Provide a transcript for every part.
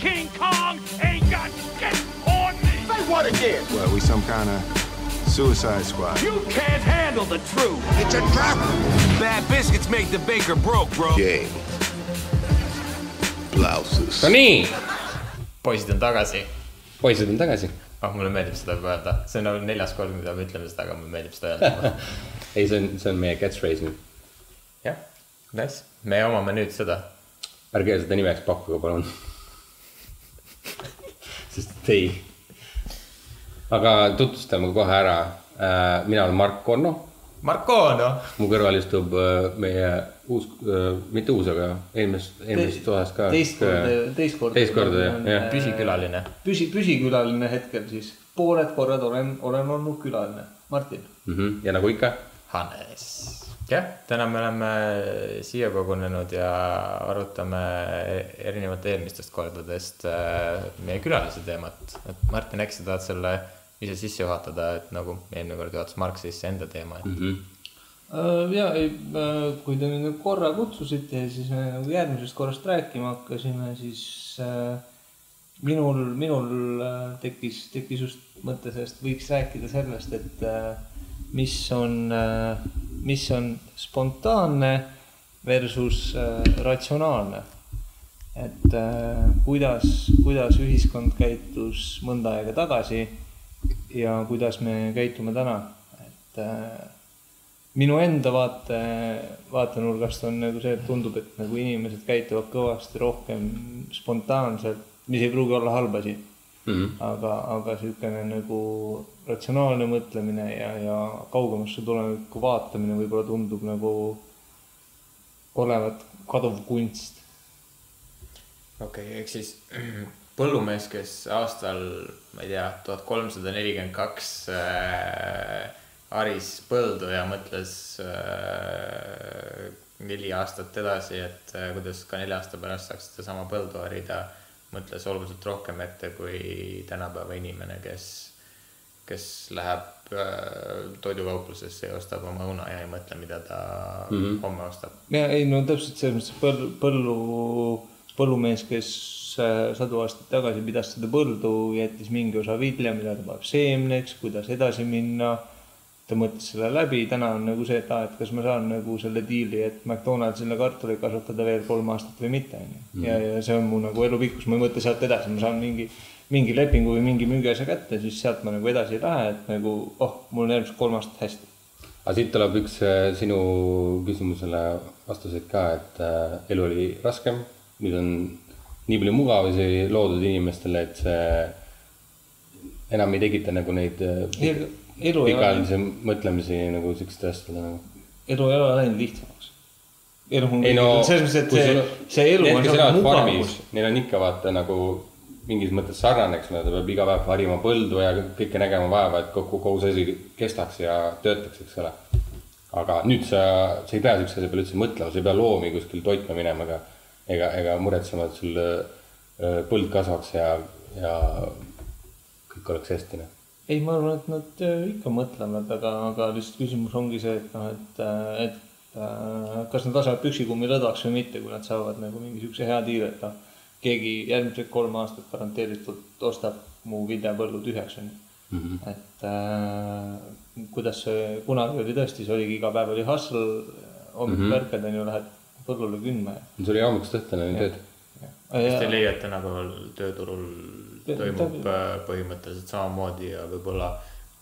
King Kong ain't got shit on me. Say what again? What, we some kind of suicide squad? You can't handle the truth. It's a trap. Bad biscuits make the baker broke, bro. Game. Blouses. no nii, poisid on tagasi poisid on tagasi. oh, mulle meeldib seda juba öelda, see on nagu neljas kord, mida me ütleme seda, aga mulle meeldib seda öelda. ei, see on, see on meie catchphrase nüüd. jah, nice, me omame nüüd seda. ärge seda nimeks pakkuge, palun. Sest et ei. aga tutvustame kohe ära. mina olen Mark Konno, Marko, noh, mu kõrval istub äh, meie uus, mitte uus, aga eelmisest, eelmisest osast ka. teist korda, teist korda. teist korda jah, jah. püsikülaline. püsi, püsikülaline hetkel siis. pooled korrad olen, olen olnud külaline. Martin. Mhm. ja nagu ikka, Hannes. jah, täna me oleme siia kogunenud ja arutame erinevate eelmistest kordadest äh, meie külalise teemat. et Martin, äkki sa tahad selle ise sisse juhatada, et nagu eelmine kord juhatas Mark sisse enda teema, et Mhm. Äh, ja ei, kui te mind korra kutsusite siis me nagu järgmisest korrast rääkima hakkasime, siis äh, minul, minul äh, tekkis, tekkis just mõte sellest, võiks rääkida sellest, et äh, mis on, mis on spontaanne versus äh, ratsionaalne. et äh, kuidas, kuidas ühiskond käitus mõnda aega tagasi ja kuidas me käitume täna, et äh, minu enda vaate, vaatenurgast on nagu see, et tundub, et nagu inimesed käituvad kõvasti rohkem spontaanselt, mis ei pruugi olla halb asi mm. -hmm. aga, aga niisugune nagu ratsionaalne mõtlemine ja, ja kaugemasse tulevikku vaatamine võib-olla tundub nagu olevat kaduv kunst. okei okay,, ehk siis põllumees, kes aastal, ma ei tea, tuhat kolmsada nelikümmend kaks äh, haris põldu ja mõtles äh, neli aastat edasi, et äh, kuidas ka nelja aasta pärast saaks sedasama põldu harida, mõtles oluliselt rohkem ette kui tänapäeva inimene, kes, kes läheb äh, toidukauplusesse ja ostab oma õuna ja ei mõtle, mida ta mm -hmm. homme ostab. ja ei no täpselt selles mõttes põllu, põllu, põllumees, kes äh, sadu aastaid tagasi pidas seda põldu, jättis mingi osa vilja, mida ta paneb seemneks, kuidas edasi minna. Ta mõtles selle läbi, täna on nagu see, et aa, et kas ma saan nagu selle diili, et McDonaldsile kartuleid kasvatada veel kolm aastat või mitte, onju. ja, ja see on mu nagu elupikkus, ma ei mõtle sealt edasi, ma saan mingi, mingi lepingu või mingi müügiasja kätte, siis sealt ma nagu edasi ei lähe, et nagu oh, mul on järgmised kolm aastat hästi. aga siit tuleb üks äh, sinu küsimusele vastuseid ka, et äh, elu oli raskem, nüüd on nii palju mugavusi loodud inimestele, et see enam ei tekita nagu neid äh, pikaajalisi mõtlemisi nagu siukeste asjadele nagu. elu ei ole läinud lihtsamaks. elu on ei no, selles mõttes, et see, see elu need, on kes elavad farmis neil on ikka vaata nagu mingis mõttes sarnane, eks ole, ta peab iga päev harima põldu ja kõike nägema vaeva, et kogu, kogu see asi kestaks ja töötaks, eks ole. aga nüüd sa, sa ei pea siukse asja peale üldse mõtlema, sa ei pea loomi kuskil toitma minema ega, ega, ega muretsema, et sul öö, põld kasvaks ja, ja kõik oleks hästi, noh. ei, ma arvan, et nad äh, ikka mõtlevad, aga, aga lihtsalt küsimus ongi see, et noh, et, et äh, kas nad lasevad püksikummi lõdvaks või mitte, kui nad saavad nagu mingi siukse hea diili, et noh, keegi järgmised kolm aastat garanteeritult ostab mu viljapõllu tühjaks, onju. et äh, kuidas see kunagi oli tõesti, see oligi iga päev oli hustle, hommikul mm -hmm. ärkad, onju, lähed põllule kündma ja. sul oli hommikust õhtuni tööd. kas te leiate, tänapäeval tööturul toimub äh, põhimõtteliselt samamoodi ja võib-olla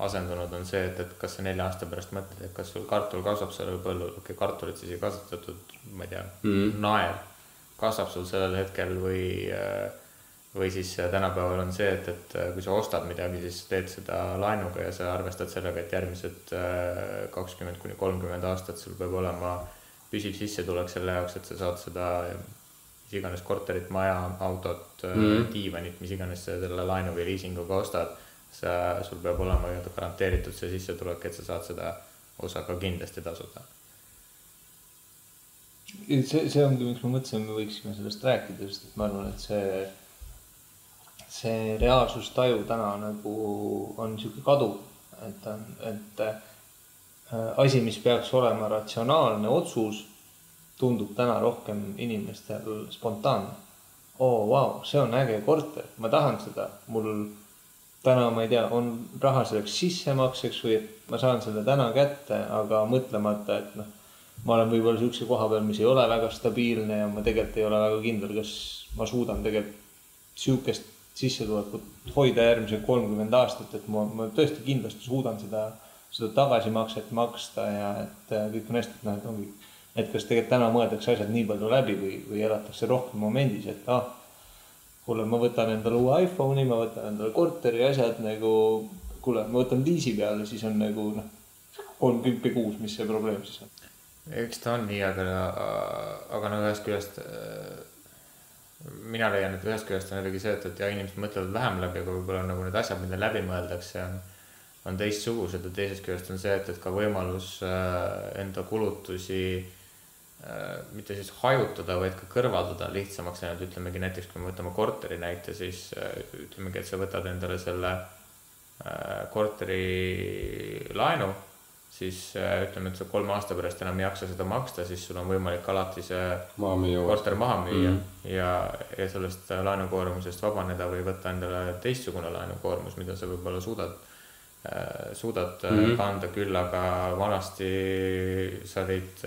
asendunud on see, et, et kas sa nelja aasta pärast mõtled, et kas sul kartul kasvab sellel põllul, okei okay,, kartulit siis ei kasvatatud, ma ei tea mm., naer kasvab sul sellel hetkel või, või siis tänapäeval on see, et, et kui sa ostad midagi, siis teed seda laenuga ja sa arvestad sellega, et järgmised äh, kakskümmend kuni kolmkümmend aastat sul peab olema püsiv sissetulek selle jaoks, et sa saad seda mis iganes korterit, maja, autot mm., diivanit, mis iganes sa selle laenu või liisinguga ostad, sa, sul peab olema nii-öelda garanteeritud see sissetulek, et sa saad seda osa ka kindlasti tasuda. see, see ongi, miks ma mõtlesin, me võiksime sellest rääkida, sest et ma arvan, et see, see reaalsustaju täna nagu on niisugune kaduv, et et äh, asi, mis peaks olema ratsionaalne otsus, tundub täna rohkem inimestel spontaanne. Oo oh, vau wow,, see on äge korter, ma tahan seda, mul täna ma ei tea, on raha selleks sissemakseks või ma saan selle täna kätte, aga mõtlemata, et noh, ma olen võib-olla niisuguse koha peal, mis ei ole väga stabiilne ja ma tegelikult ei ole väga kindel, kas ma suudan tegelikult niisugust sissetulekut hoida järgmised kolmkümmend aastat, et ma, ma tõesti kindlasti suudan seda, seda tagasimakset maksta ja et äh, kõik on hästi, et noh, et ongi, et kas tegelikult täna mõeldakse asjad nii palju läbi või, või elatakse rohkem momendis, et ah, kuule, ma võtan endale uue iPhone'i, ma võtan endale korteri asjad nagu, kuule, ma võtan liisi peale, siis on nagu noh, kolmkümmend kuus, mis see probleem siis on. Eks ta on nii, aga, aga no ühest küljest mina leian, et ühest küljest on jällegi see, et, et jah, inimesed mõtlevad vähem läbi, aga võib-olla nagu need asjad, mida läbi mõeldakse, on, on teistsugused ja teisest küljest on see, et, et ka võimalus äh, enda kulutusi äh, mitte siis hajutada, vaid ka kõrvaldada lihtsamaks läinud, ütlemegi näiteks, kui me võtame korteri näite, siis äh, ütlemegi, et sa võtad endale selle korteri laenu siis äh, ütleme, et sa kolme aasta pärast enam ei jaksa seda maksta, siis sul on võimalik alati see maha korter maha müüa mm ja, ja sellest äh, laenukoormusest vabaneda või võtta endale teistsugune laenukoormus, mida sa võib-olla suudad äh,, suudad mm -hmm. kanda, küll aga vanasti sa olid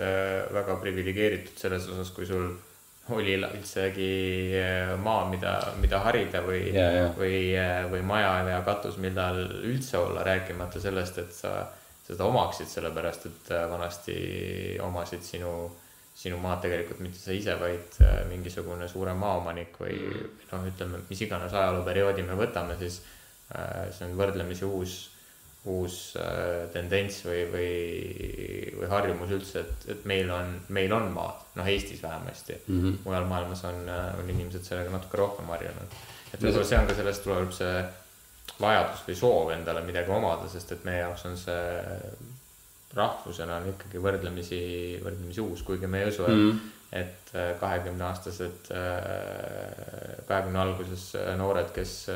väga priviligeeritud selles osas, kui sul oli üldsegi maa, mida, mida harida või yeah,, yeah. või, või maja ja katus, millal üldse olla, rääkimata sellest, et sa seda omaksid, sellepärast et äh, vanasti omasid sinu, sinu maad tegelikult mitte sa ise, vaid äh, mingisugune suurem maaomanik või noh, ütleme, mis iganes ajalooperioodi me võtame, siis äh, see on võrdlemisi uus, uus tendents või, või, või harjumus üldse, et, et meil on, meil on maad, noh, Eestis vähemasti mm. -hmm. mujal maailmas on, on inimesed sellega natuke rohkem harjunud. et võib-olla see on ka sellest tuleb see vajadus või soov endale midagi omada, sest et meie jaoks on see rahvusena on ikkagi võrdlemisi, võrdlemisi uus, kuigi me ei usu mm, -hmm. et äh, kahekümneaastased, äh, kahekümne alguses äh, noored, kes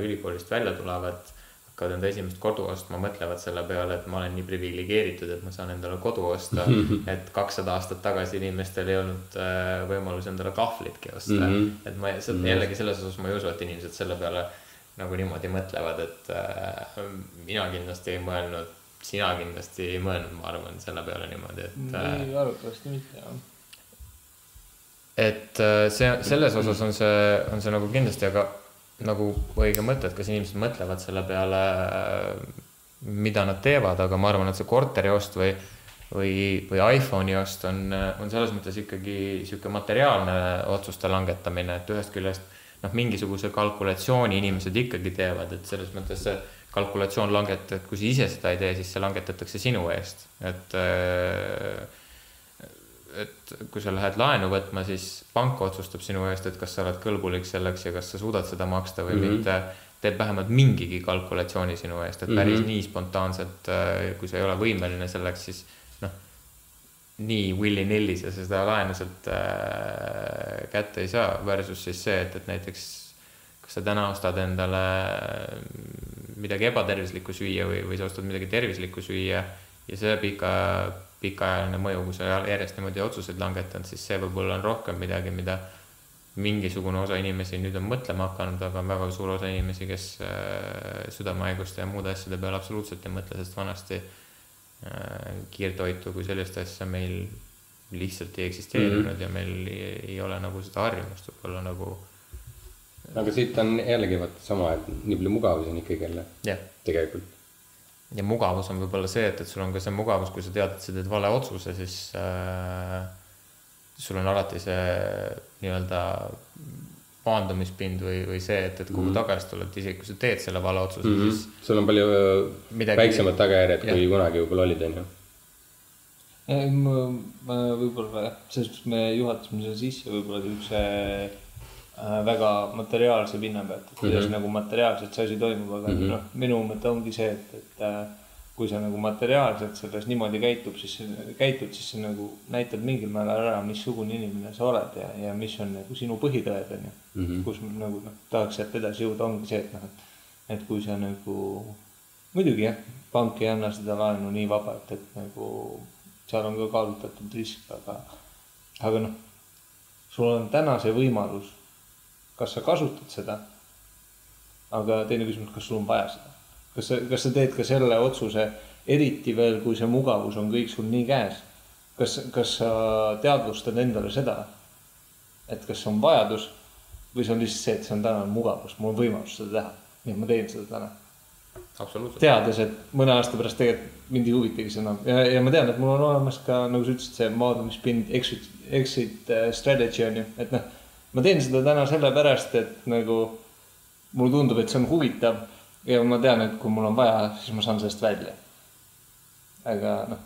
ülikoolist välja tulevad, hakkavad enda esimest kodu ostma, mõtlevad selle peale, et ma olen nii priviligeeritud, et ma saan endale kodu osta mm. -hmm. et kakssada aastat tagasi inimestel ei olnud võimalus endale kahvlitki osta mm. -hmm. et ma jällegi selles osas ma ei usu, et inimesed selle peale nagu niimoodi mõtlevad, et äh, mina kindlasti ei mõelnud, sina kindlasti ei mõelnud, ma arvan, selle peale niimoodi, et. nii äh, arvatavasti mitte, jah. et äh, see, selles osas on see, on see nagu kindlasti, aga nagu õige mõte, et kas inimesed mõtlevad selle peale, äh, mida nad teevad, aga ma arvan, et see korteri ost või või, või iPhone'i ost on, on selles mõttes ikkagi niisugune materiaalne otsuste langetamine, et ühest küljest noh, mingisuguse kalkulatsiooni inimesed ikkagi teevad, et selles mõttes see kalkulatsioon langet-, et kui sa ise seda ei tee, siis see langetatakse sinu eest, et äh, et kui sa lähed laenu võtma, siis pank otsustab sinu eest, et kas sa oled kõlbulik selleks ja kas sa suudad seda maksta või mm -hmm. mitte. teeb vähemalt mingigi kalkulatsiooni sinu eest, et päris mm -hmm. nii spontaanselt, äh, kui sa ei ole võimeline selleks, siis nii willy-nilly sa seda laenu sealt äh, kätte ei saa, versus siis see, et, et näiteks kas sa täna ostad endale midagi ebatervislikku süüa või, või sa ostad midagi tervislikku süüa ja see pika, pikaajaline mõju, kui sa järjest niimoodi otsuseid langetad, siis see võib-olla on rohkem midagi, mida mingisugune osa inimesi nüüd on mõtlema hakanud, aga on väga suur osa inimesi, kes äh, südamehaiguste ja muude asjade peale absoluutselt ei mõtle, sest vanasti äh, kiirtoitu kui sellist asja meil lihtsalt ei eksisteerinud mm -hmm. ja meil ei, ei ole nagu seda harjumust võib-olla nagu. aga siit on jällegi vaata sama, et nii palju mugavusi on ikkagi jälle yeah. tegelikult. Ja mugavus on võib-olla see, et, et sul on ka see mugavus, kui sa tead, et sa teed vale otsuse, siis äh, sul on alati see nii-öelda maandumispind või, või see, et, et kuhu mm -hmm. tagasi tuled, isegi kui sa teed selle vale otsuse mm, -hmm. siis. sul on palju midagi... väiksemad tagajärjed, kui kunagi võib-olla olid, on ju. ma, ma võib-olla selles mõttes me juhatasime selle sisse võib-olla siukse äh, väga materiaalse pinna pealt, et kuidas mm -hmm. nagu materiaalselt see asi toimub, aga mm -hmm. noh, minu mõte ongi see, et, et äh, kui sa nagu materiaalselt selles niimoodi käitub, siis käitud, siis see nagu näitab mingil määral ära, missugune inimene sa oled ja, ja mis on nagu sinu põhitõed on ju mm. -hmm. kus nagu noh, tahaks sealt edasi jõuda, ongi see, et noh, et, et kui sa nagu, muidugi jah, pank ei anna seda laenu nii vabalt, et nagu seal on ka kaalutletud risk, aga, aga noh, sul on täna see võimalus kas sa kasutad seda. aga teine küsimus, kas sul on vaja seda, kas sa, kas sa teed ka selle otsuse, eriti veel, kui see mugavus on kõik sul nii käes. kas, kas sa teadvustad endale seda, et kas on vajadus või see on lihtsalt see, et see on täna mugavus, mul on võimalus seda teha, nii et ma teen seda täna teades, et mõne aasta pärast tegelikult mind ei huvitagi see enam ja, ja ma tean, et mul on olemas ka, nagu sa ütlesid, see maadlumispind exit, exit äh, strategy on ju, et noh. Ma teen seda täna sellepärast, et nagu mulle tundub, et see on huvitav ja ma tean, et kui mul on vaja, siis ma saan sellest välja. aga noh,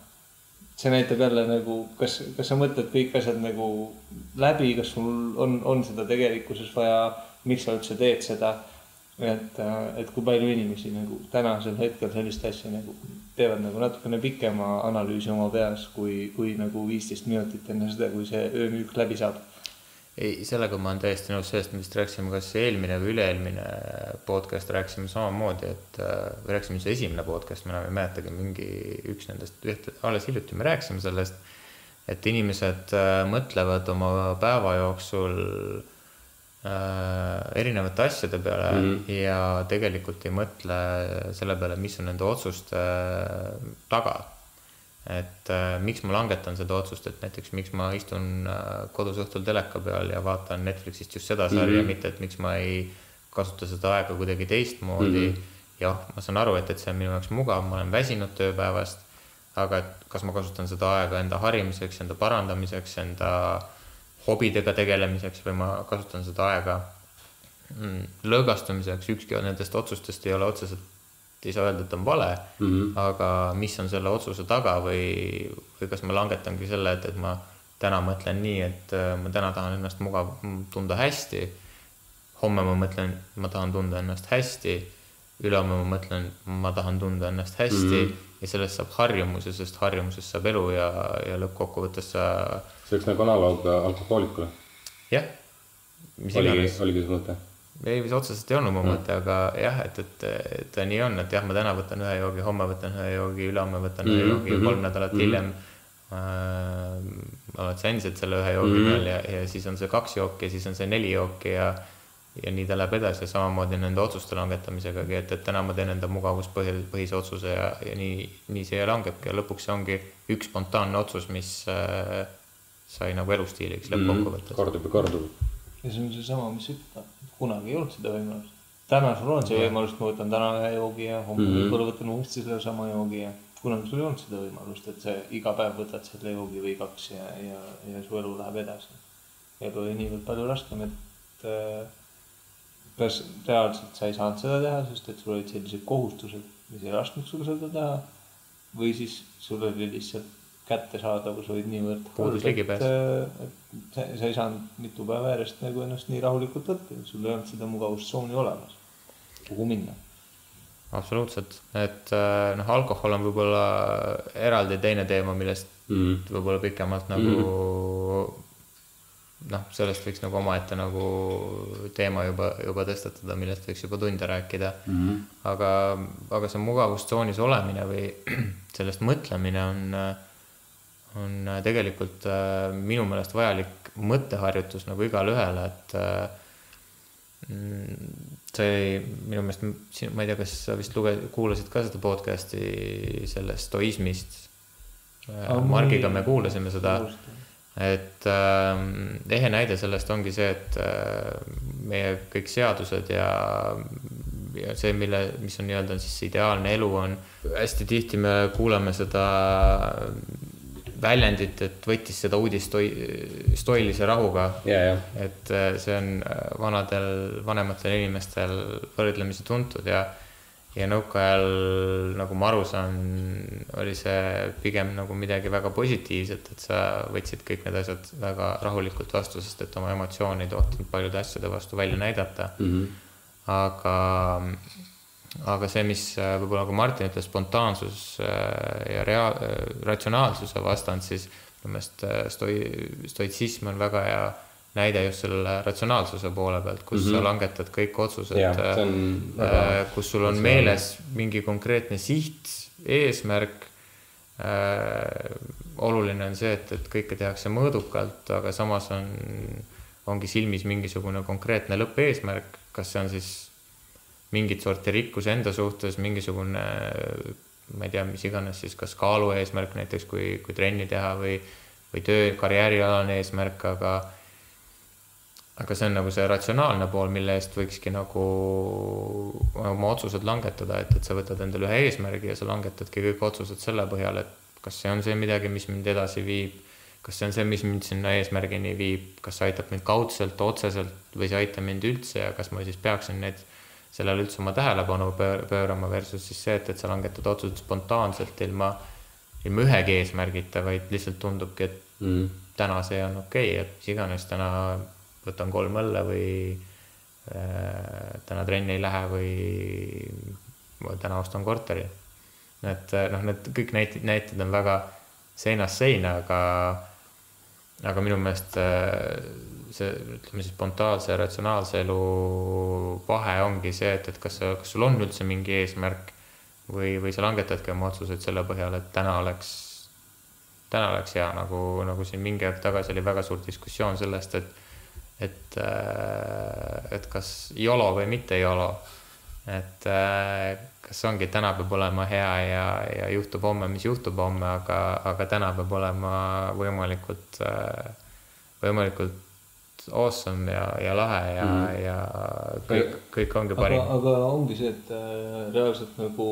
see näitab jälle nagu, kas, kas sa mõtled kõik asjad nagu läbi, kas sul on, on seda tegelikkuses vaja, miks sa üldse teed seda et, et kui palju inimesi nagu tänasel hetkel sellist asja nagu teevad nagu natukene pikema analüüsi oma peas, kui, kui nagu viisteist minutit enne seda, kui see öömüük läbi saab. ei, sellega ma olen täiesti nõus, sellest me vist rääkisime, kas eelmine või üle-eelmine podcast rääkisime samamoodi, et äh, või rääkisime see esimene podcast, ma enam ei mäletagi, mingi üks nendest, ühte, alles hiljuti me rääkisime sellest, et inimesed äh, mõtlevad oma päeva jooksul äh, erinevate asjade peale mm -hmm. ja tegelikult ei mõtle selle peale, mis on nende otsuste äh, taga et äh, miks ma langetan seda otsust, et näiteks miks ma istun äh, kodus õhtul teleka peal ja vaatan Netflixist just seda sarja mm, -hmm. mitte et miks ma ei kasuta seda aega kuidagi teistmoodi mm. -hmm. jah, ma saan aru, et, et see on minu jaoks mugav, ma olen väsinud tööpäevast, aga et kas ma kasutan seda aega enda harimiseks, enda parandamiseks, enda hobidega tegelemiseks või ma kasutan seda aega mm, lõõgastumiseks, ükski nendest otsustest ei ole otseselt ei saa öelda, et on vale mm, -hmm. aga mis on selle otsuse taga või, või kas ma langetangi selle, et, et ma täna mõtlen nii, et äh, ma täna tahan ennast mugav tunda hästi. homme ma mõtlen, ma tahan tunda ennast hästi. ülehomme ma mõtlen, ma tahan tunda ennast hästi mm -hmm. ja sellest saab harjumus ja sellest harjumusest saab elu ja, ja lõppkokkuvõttes sa see oleks nagu analoog alkohoolikule. jah. oligi oligi see mõte? ei, see otseselt ei olnud mu mõte, aga jah, et, et, et ta nii on, et jah, ma täna võtan ühe joogi, homme võtan ühe joogi, ülehomme võtan ühe Mhm, joogi ja mhm, kolm nädalat mhm. hiljem äh, oled sa endiselt selle ühe joogi Mhm. peal ja, ja siis on see kaks jooki ja siis on see neli jooki ja ja nii ta läheb edasi ja samamoodi nende otsuste langetamisegagi, et, et täna ma teen enda mugavuspõhi, põhise otsuse ja, ja nii, nii see langebki ja lõpuks see ongi üks spontaanne otsus, mis äh, sai nagu elustiiliks lõppkokkuvõttes. kordub ja kordub. ja see on seesama, mis ütled, kunagi ei olnud seda võimalust. täna sul on see võimalus, ma võtan täna ühe joogi ja homme mm. -hmm. võib-olla võtan uuesti sellesama joogi ja kunagi sul ei olnud seda võimalust, et sa iga päev võtad selle joogi või kaks ja, ja, ja su elu läheb edasi. elu oli niivõrd palju raskem, et äh, kas reaalselt sa ei saanud seda teha, sest et sul olid sellised kohustused, mis ei lasknud sul seda teha. või siis sul oli lihtsalt kättesaadavus olid niivõrd Puudus ligipääs. äh, et sa, ei saanud mitu päeva järjest nagu ennast nii rahulikult võtta, sul ei olnud seda mugavustsooni olemas, kuhu minna. absoluutselt, et äh, noh, alkohol on võib-olla eraldi teine teema, millest Mhm. võib-olla pikemalt nagu noh, sellest võiks nagu omaette nagu teema juba, juba tõstatada, millest võiks juba tunde rääkida mm. aga, aga see mugavustsoonis olemine või sellest mõtlemine on, on tegelikult äh, minu meelest vajalik mõtteharjutus nagu igale ühele, et äh, mm, see oli minu meelest, ma ei tea, kas sa vist luge-, kuulasid ka seda podcast'i sellest stoismist. Margiga me kuulasime seda, et äh, ehe näide sellest ongi see, et äh, meie kõik seadused ja, ja see, mille, mis on nii-öelda siis ideaalne elu on, hästi tihti me kuuleme seda väljendit, et võttis seda uudist stoi-, stoilise rahuga ja, ja, et äh, see on äh, vanadel, vanematel inimestel võrdlemisi tuntud ja, ja nõukaajal, nagu ma aru saan, oli see pigem nagu midagi väga positiivset, et sa võtsid kõik need asjad väga rahulikult vastu, sest et oma emotsioone ei tohtinud paljude asjade vastu välja näidata mm. -hmm. aga, aga see, mis äh, võib-olla nagu Martin ütles, spontaansus äh, ja rea-, ratsionaalsuse vastand, siis minu meelest äh, stoi-, stoitsism on väga hea näide just selle ratsionaalsuse poole pealt, kus mm -hmm. sa langetad kõik otsused väga äh, kus sul on meeles mingi konkreetne siht, eesmärk äh, oluline on see, et, et kõike tehakse mõõdukalt, aga samas on ongi silmis mingisugune konkreetne lõppeesmärk, kas see on siis mingit sorti rikkus enda suhtes, mingisugune ma ei tea, mis iganes siis kas kaalu eesmärk näiteks, kui, kui trenni teha või, või töö, karjäärialane eesmärk, aga aga see on nagu see ratsionaalne pool, mille eest võikski nagu oma otsused langetada, et, et sa võtad endale ühe eesmärgi ja sa langetadki kõik otsused selle põhjal, et kas see on see midagi, mis mind edasi viib, kas see on see, mis mind sinna eesmärgini viib, kas see aitab mind kaudselt, otseselt või see ei aita mind üldse ja kas ma siis peaksin neid, sellele üldse oma tähelepanu pöör, pöörama versus siis see, et, et sa langetad otsused spontaanselt ilma, ilma ühegi eesmärgita, vaid lihtsalt tundubki, et mm. täna see on okei okay,, et mis iganes täna võtan kolm õlle või äh, täna trenni ei lähe või täna ostan korteri. et noh, need kõik näited, näited on väga seinast seina, aga, aga minu meelest äh, see, ütleme siis spontaanse ja ratsionaalse elu vahe ongi see, et, et kas kas sul on üldse mingi eesmärk või, või sa langetadki oma otsuseid selle põhjal, et täna oleks, täna oleks hea, nagu, nagu siin mingi aeg tagasi oli väga suur diskussioon sellest, et et, äh, et kas YOLO või mitte YOLO. et äh, kas ongi, täna peab olema hea ja, ja juhtub homme, mis juhtub homme, aga, aga täna peab olema võimalikult, äh, võimalikult awesome ja, ja lahe ja mm, -hmm. ja kõik, kõik ongi parim. aga ongi see, et reaalselt nagu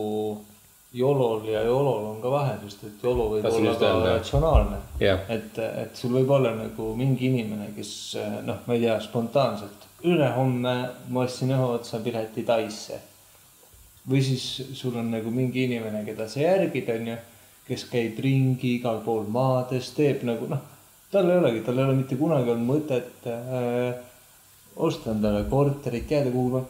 YOLO-l ja YOLO-l on ka vahe, sest et YOLO võib Tahtsin olla ka ratsionaalne yeah.. et, et sul võib olla nagu mingi inimene, kes noh, ma ei tea, spontaanselt ülehomme ma ostsin ühe otsa pileti Taisse. Või siis sul on nagu mingi inimene, keda sa järgid, onju, kes käib ringi igal pool maades, teeb nagu noh, tal ei olegi, tal ei ole mitte kunagi olnud mõtet äh, osta endale korterit, jääda kuhugi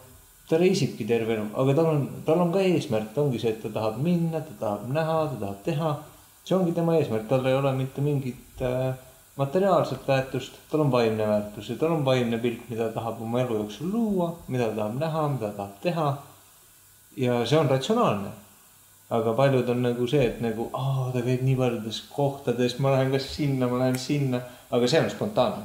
ta reisibki terve elu, aga tal on, tal on ka eesmärk, ongi see, et ta tahab minna, ta tahab näha, ta tahab teha. see ongi tema eesmärk, tal ei ole mitte mingit äh, materiaalset väärtust, tal on vaimne väärtus ja tal on vaimne pilt, mida ta tahab oma elu jooksul luua, mida ta tahab näha, mida ta tahab teha. Ja see on ratsionaalne. aga paljud on nagu see, et nagu, aa, ta käib nii paljudes kohtades, ma lähen kas sinna, ma lähen sinna, aga see on spontaanne.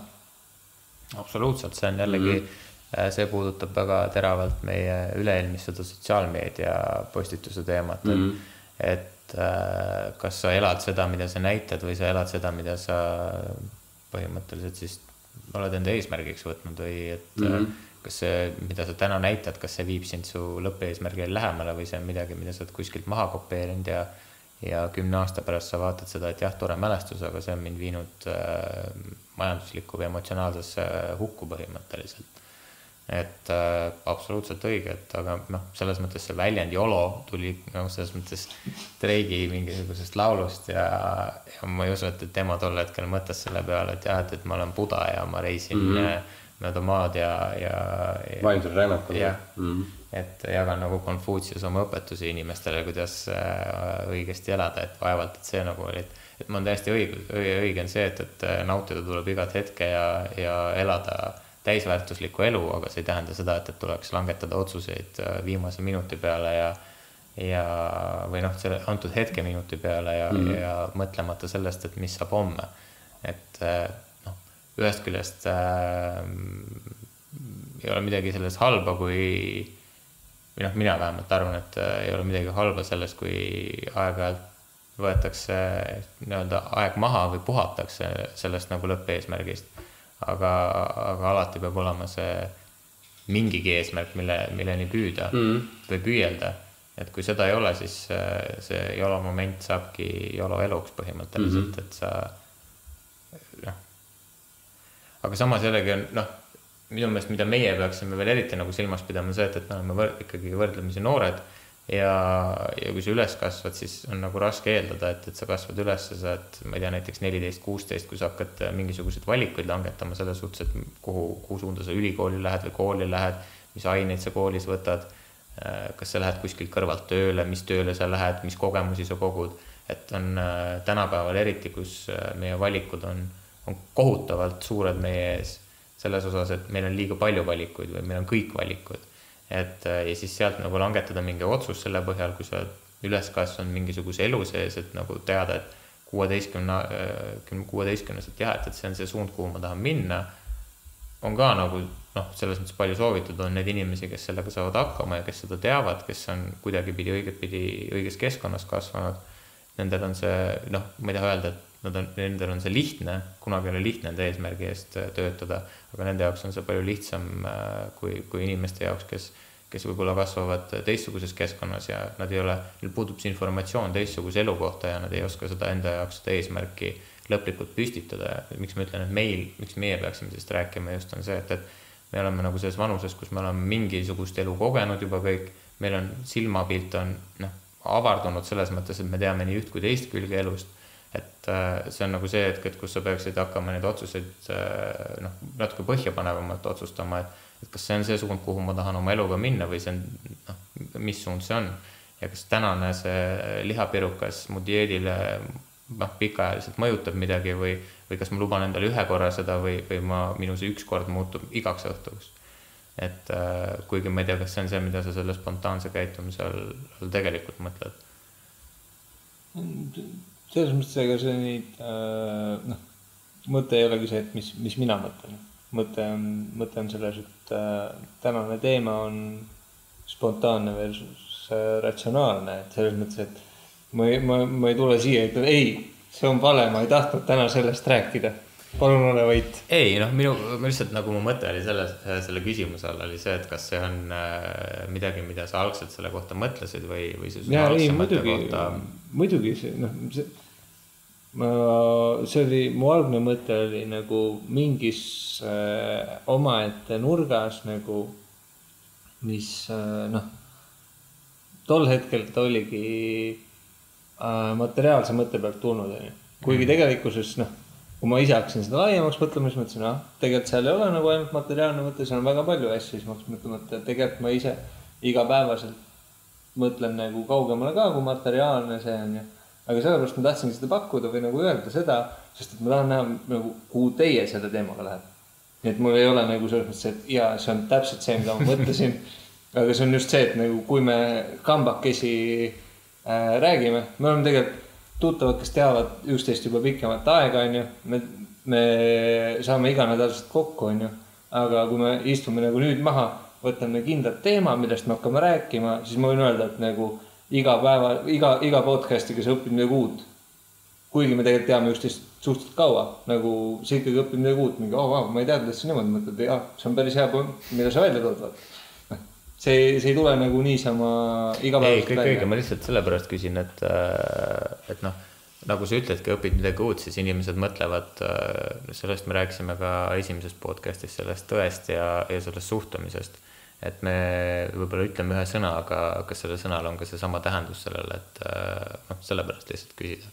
absoluutselt, see on jällegi mm. -hmm see puudutab väga teravalt meie üle-eelmist seda sotsiaalmeedia postituse teemat mm, -hmm. et, et äh, kas sa elad seda, mida sa näitad või sa elad seda, mida sa põhimõtteliselt siis oled enda eesmärgiks võtnud või et mm -hmm. kas see, mida sa täna näitad, kas see viib sind su lõppeesmärgile lähemale või see on midagi, mida sa oled kuskilt maha kopeerinud ja ja kümne aasta pärast sa vaatad seda, et jah, tore mälestus, aga see on mind viinud äh, majanduslikku või emotsionaalsesse hukku põhimõtteliselt et äh, absoluutselt õige, et aga noh, selles mõttes see väljend YOLO tuli nagu selles mõttes Drake'i mingisugusest laulust ja, ja ma ei usu, et tema tol hetkel mõtles selle peale, et jah, et, et ma olen buda ja ma reisin mm -hmm. mööda maad ja, ja, ja. vaimsel rännakul. jah mm, -hmm. et jagan nagu Konfutsius oma õpetusi inimestele, kuidas äh, õigesti elada, et vaevalt, et see nagu oli, et et mul on täiesti õige, õige on see, et, et nautida tuleb igat hetke ja, ja elada täisväärtuslikku elu, aga see ei tähenda seda, et, et tuleks langetada otsuseid äh, viimase minuti peale ja ja, või noh, selle antud hetke minuti peale ja mm, -hmm. ja mõtlemata sellest, et mis saab homme. et äh, noh, ühest küljest äh, ei ole midagi selles halba, kui või noh, mina vähemalt arvan, et äh, ei ole midagi halba selles, kui aeg-ajalt võetakse nii-öelda aeg maha või puhatakse sellest nagu lõppeesmärgist aga, aga alati peab olema see mingigi eesmärk, mille, milleni püüda mm. või püüelda. et kui seda ei ole, siis see YOLO moment saabki YOLO eluks põhimõtteliselt mm, -hmm. et sa noh. aga samas jällegi on noh, minu meelest, mida meie peaksime veel eriti nagu silmas pidama, see, et, et me oleme võr ikkagi võrdlemisi noored ja, ja kui sa üles kasvad, siis on nagu raske eeldada, et, et sa kasvad üles, sa oled, ma ei tea, näiteks neliteist, kuusteist, kui sa hakkad mingisuguseid valikuid langetama selles suhtes, et kuhu, kuhu suunda sa ülikooli lähed või kooli lähed, mis aineid sa koolis võtad. kas sa lähed kuskilt kõrvalt tööle, mis tööle sa lähed, mis kogemusi sa kogud, et on tänapäeval eriti, kus meie valikud on, on kohutavalt suured meie ees selles osas, et meil on liiga palju valikuid või meil on kõik valikud et äh, ja siis sealt nagu langetada mingi otsus selle põhjal, kui sa oled üles kasvanud mingisuguse elu sees, et nagu teada, et kuueteistkümne, äh, kuueteistkümneselt jah, et, et see on see suund, kuhu ma tahan minna. on ka nagu noh, selles mõttes palju soovitud, on neid inimesi, kes sellega saavad hakkama ja kes seda teavad, kes on kuidagipidi õigetpidi õiges keskkonnas kasvanud. Nendel on see noh, ma ei taha öelda, et nad on, nendel on see lihtne, kunagi oli lihtne enda eesmärgi eest äh, töötada, aga nende jaoks on see palju lihtsam äh, kui, kui inimeste jaoks, kes kes võib-olla kasvavad teistsuguses keskkonnas ja nad ei ole, neil puudub see informatsioon teistsuguse elu kohta ja nad ei oska seda enda jaoks seda eesmärki lõplikult püstitada miks ma ütlen, et meil, miks meie peaksime sellest rääkima just on see, et, et me oleme nagu selles vanuses, kus me oleme mingisugust elu kogenud juba kõik, meil on silmapilt on noh, avardunud selles mõttes, et me teame nii üht kui teist külge elust. Et äh, see on nagu see hetk, et kus sa peaksid hakkama neid otsuseid äh, noh, natuke põhjapanevamalt otsustama, et et kas see on see suund, kuhu ma tahan oma eluga minna või see on, noh, mis suund see on. ja kas tänane see lihapirukas mu dieedile noh, pikaajaliselt mõjutab midagi või, või kas ma luban endale ühe korra seda või, või ma, minu see üks kord muutub igaks õhtuks. et äh, kuigi ma ei tea, kas see on see, mida sa selle spontaanse käitumise all, all tegelikult mõtled. Selles mõttes, ega see nüüd äh, noh, mõte ei olegi see, et mis, mis mina mõtlen mõte on, mõte on selles, et äh, tänane teema on spontaanne versus äh, ratsionaalne, et selles mõttes, et ma ei, ma, ma ei tule siia ja ütlen ei, see on vale, ma ei tahtnud täna sellest rääkida. Palun ole vait. ei noh, minu, lihtsalt nagu mu mõte oli selles, selle küsimuse all oli see, et kas see on äh, midagi, mida sa algselt selle kohta mõtlesid või, või see. ja ei, muidugi kohta..., muidugi see noh, see ma, see oli, mu algne mõte oli nagu mingis äh, omaette nurgas nagu, mis äh, noh, tol hetkel ta oligi äh, materiaalse mõtte pealt tulnud, onju. kuigi mm. tegelikkuses noh, kui ma ise hakkasin seda laiemaks mõtlema, siis mõtlesin, ah, tegelikult seal ei ole nagu ainult materiaalne mõte, seal on väga palju asju, siis ma hakkasin mõtlema, et tegelikult ma ise igapäevaselt mõtlen nagu kaugemale ka kui materiaalne see on ju aga sellepärast ma tahtsingi seda pakkuda või nagu öelda seda, sest et ma tahan näha nagu, kuhu teie selle teemaga lähete. nii et mul ei ole nagu selles mõttes, et jaa, see on täpselt see, mida ma mõtlesin. aga see on just see, et nagu kui me kambakesi äh, räägime, me oleme tegelikult tuttavad, kes teavad üksteist juba pikemat aega, onju. me, me saame iganädalaselt kokku, onju. aga kui me istume nagu nüüd maha, võtame kindlat teema, millest me hakkame rääkima, siis ma võin öelda, et nagu iga päeva, iga, iga podcast'iga sa õpid midagi uut. kuigi me tegelikult teame üksteist suhteliselt kaua, nagu sa ikkagi õpid midagi uut, mingi, oh, wow, ma ei teadnud, et sa niimoodi mõtled, jah, see on päris hea mida sa välja tood, vaata. See, see ei tule nagu niisama igapäevaselt välja. ei, kõik õige, ma lihtsalt sellepärast küsin, et, äh, et noh, nagu sa ütledki, õpid midagi uut, siis inimesed mõtlevad, äh, sellest me rääkisime ka esimeses podcast'is, sellest tõest ja, ja sellest suhtumisest et me võib-olla ütleme ühe sõna, aga kas sellel sõnal on ka seesama tähendus sellele, et äh, noh, sellepärast lihtsalt küsida.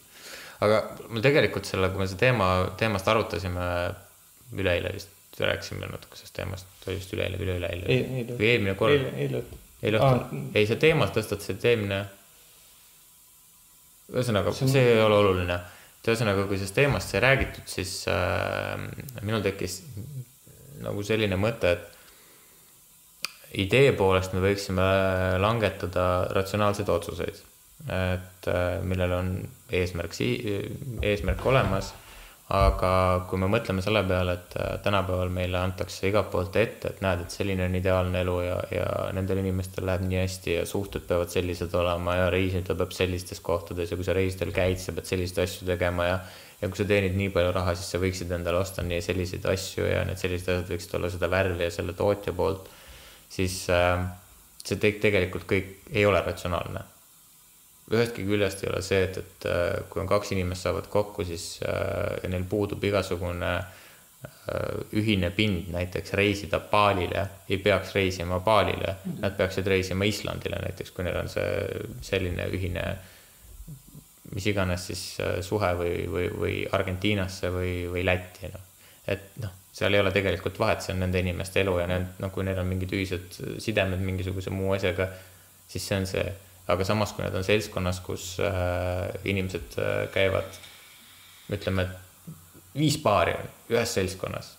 aga mul tegelikult selle, kui me seda teema, teemast arutasime üleeile vist, rääkisime natuke sellest teemast, vist üleeile või üleüleeile või eelmine kord? eile, õhtul. eile õhtul ah., ei see teemas tõstatasite eelmine. ühesõnaga, see ei ole oluline. et ühesõnaga, kui sellest teemast sai räägitud, siis äh, minul tekkis nagu selline mõte, et idee poolest me võiksime langetada ratsionaalseid otsuseid, et äh, millel on eesmärk, eesmärk olemas. Aga kui me mõtleme selle peale, et äh, tänapäeval meile antakse igalt poolt ette, et näed, et selline on ideaalne elu ja, ja nendel inimestel läheb nii hästi ja suhted peavad sellised olema ja reisida peab sellistes kohtades ja kui sa reisidel käid, sa pead selliseid asju tegema ja ja kui sa teenid nii palju raha, siis sa võiksid endale osta nii selliseid asju ja need sellised asjad võiksid olla seda värvi ja selle tootja poolt siis äh, see te tegelikult kõik ei ole ratsionaalne. Ühestki küljest ei ole see, et, et äh, kui on kaks inimest saavad kokku, siis äh, ja neil puudub igasugune ühine pind näiteks reisida Balile, ei peaks reisima Balile, nad peaksid reisima Islandile näiteks, kui neil on see selline ühine mis iganes siis suhe või, või, või Argentiinasse või, või Lätti, noh. et noh, seal ei ole tegelikult vahet, see on nende inimeste elu ja need, noh, kui neil on mingid ühised sidemed mingisuguse muu asjaga, siis see on see. Aga samas, kui nad on seltskonnas, kus äh, inimesed äh, käivad, ütleme, et viis paari on ühes seltskonnas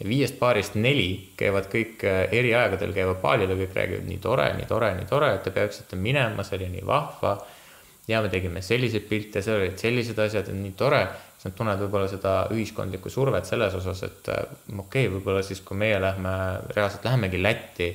ja viiest paarist neli käivad kõik äh, eri aegadel, käivad paalil ja kõik räägivad nii tore, nii tore, nii tore, et te peaksite minema, see oli nii vahva. ja me tegime selliseid pilte, seal olid sellised asjad, nii tore siis nad tunnevad võib-olla seda ühiskondlikku survet selles osas, et okei okay,, võib-olla siis, kui meie lähme, reaalselt lähemegi Lätti,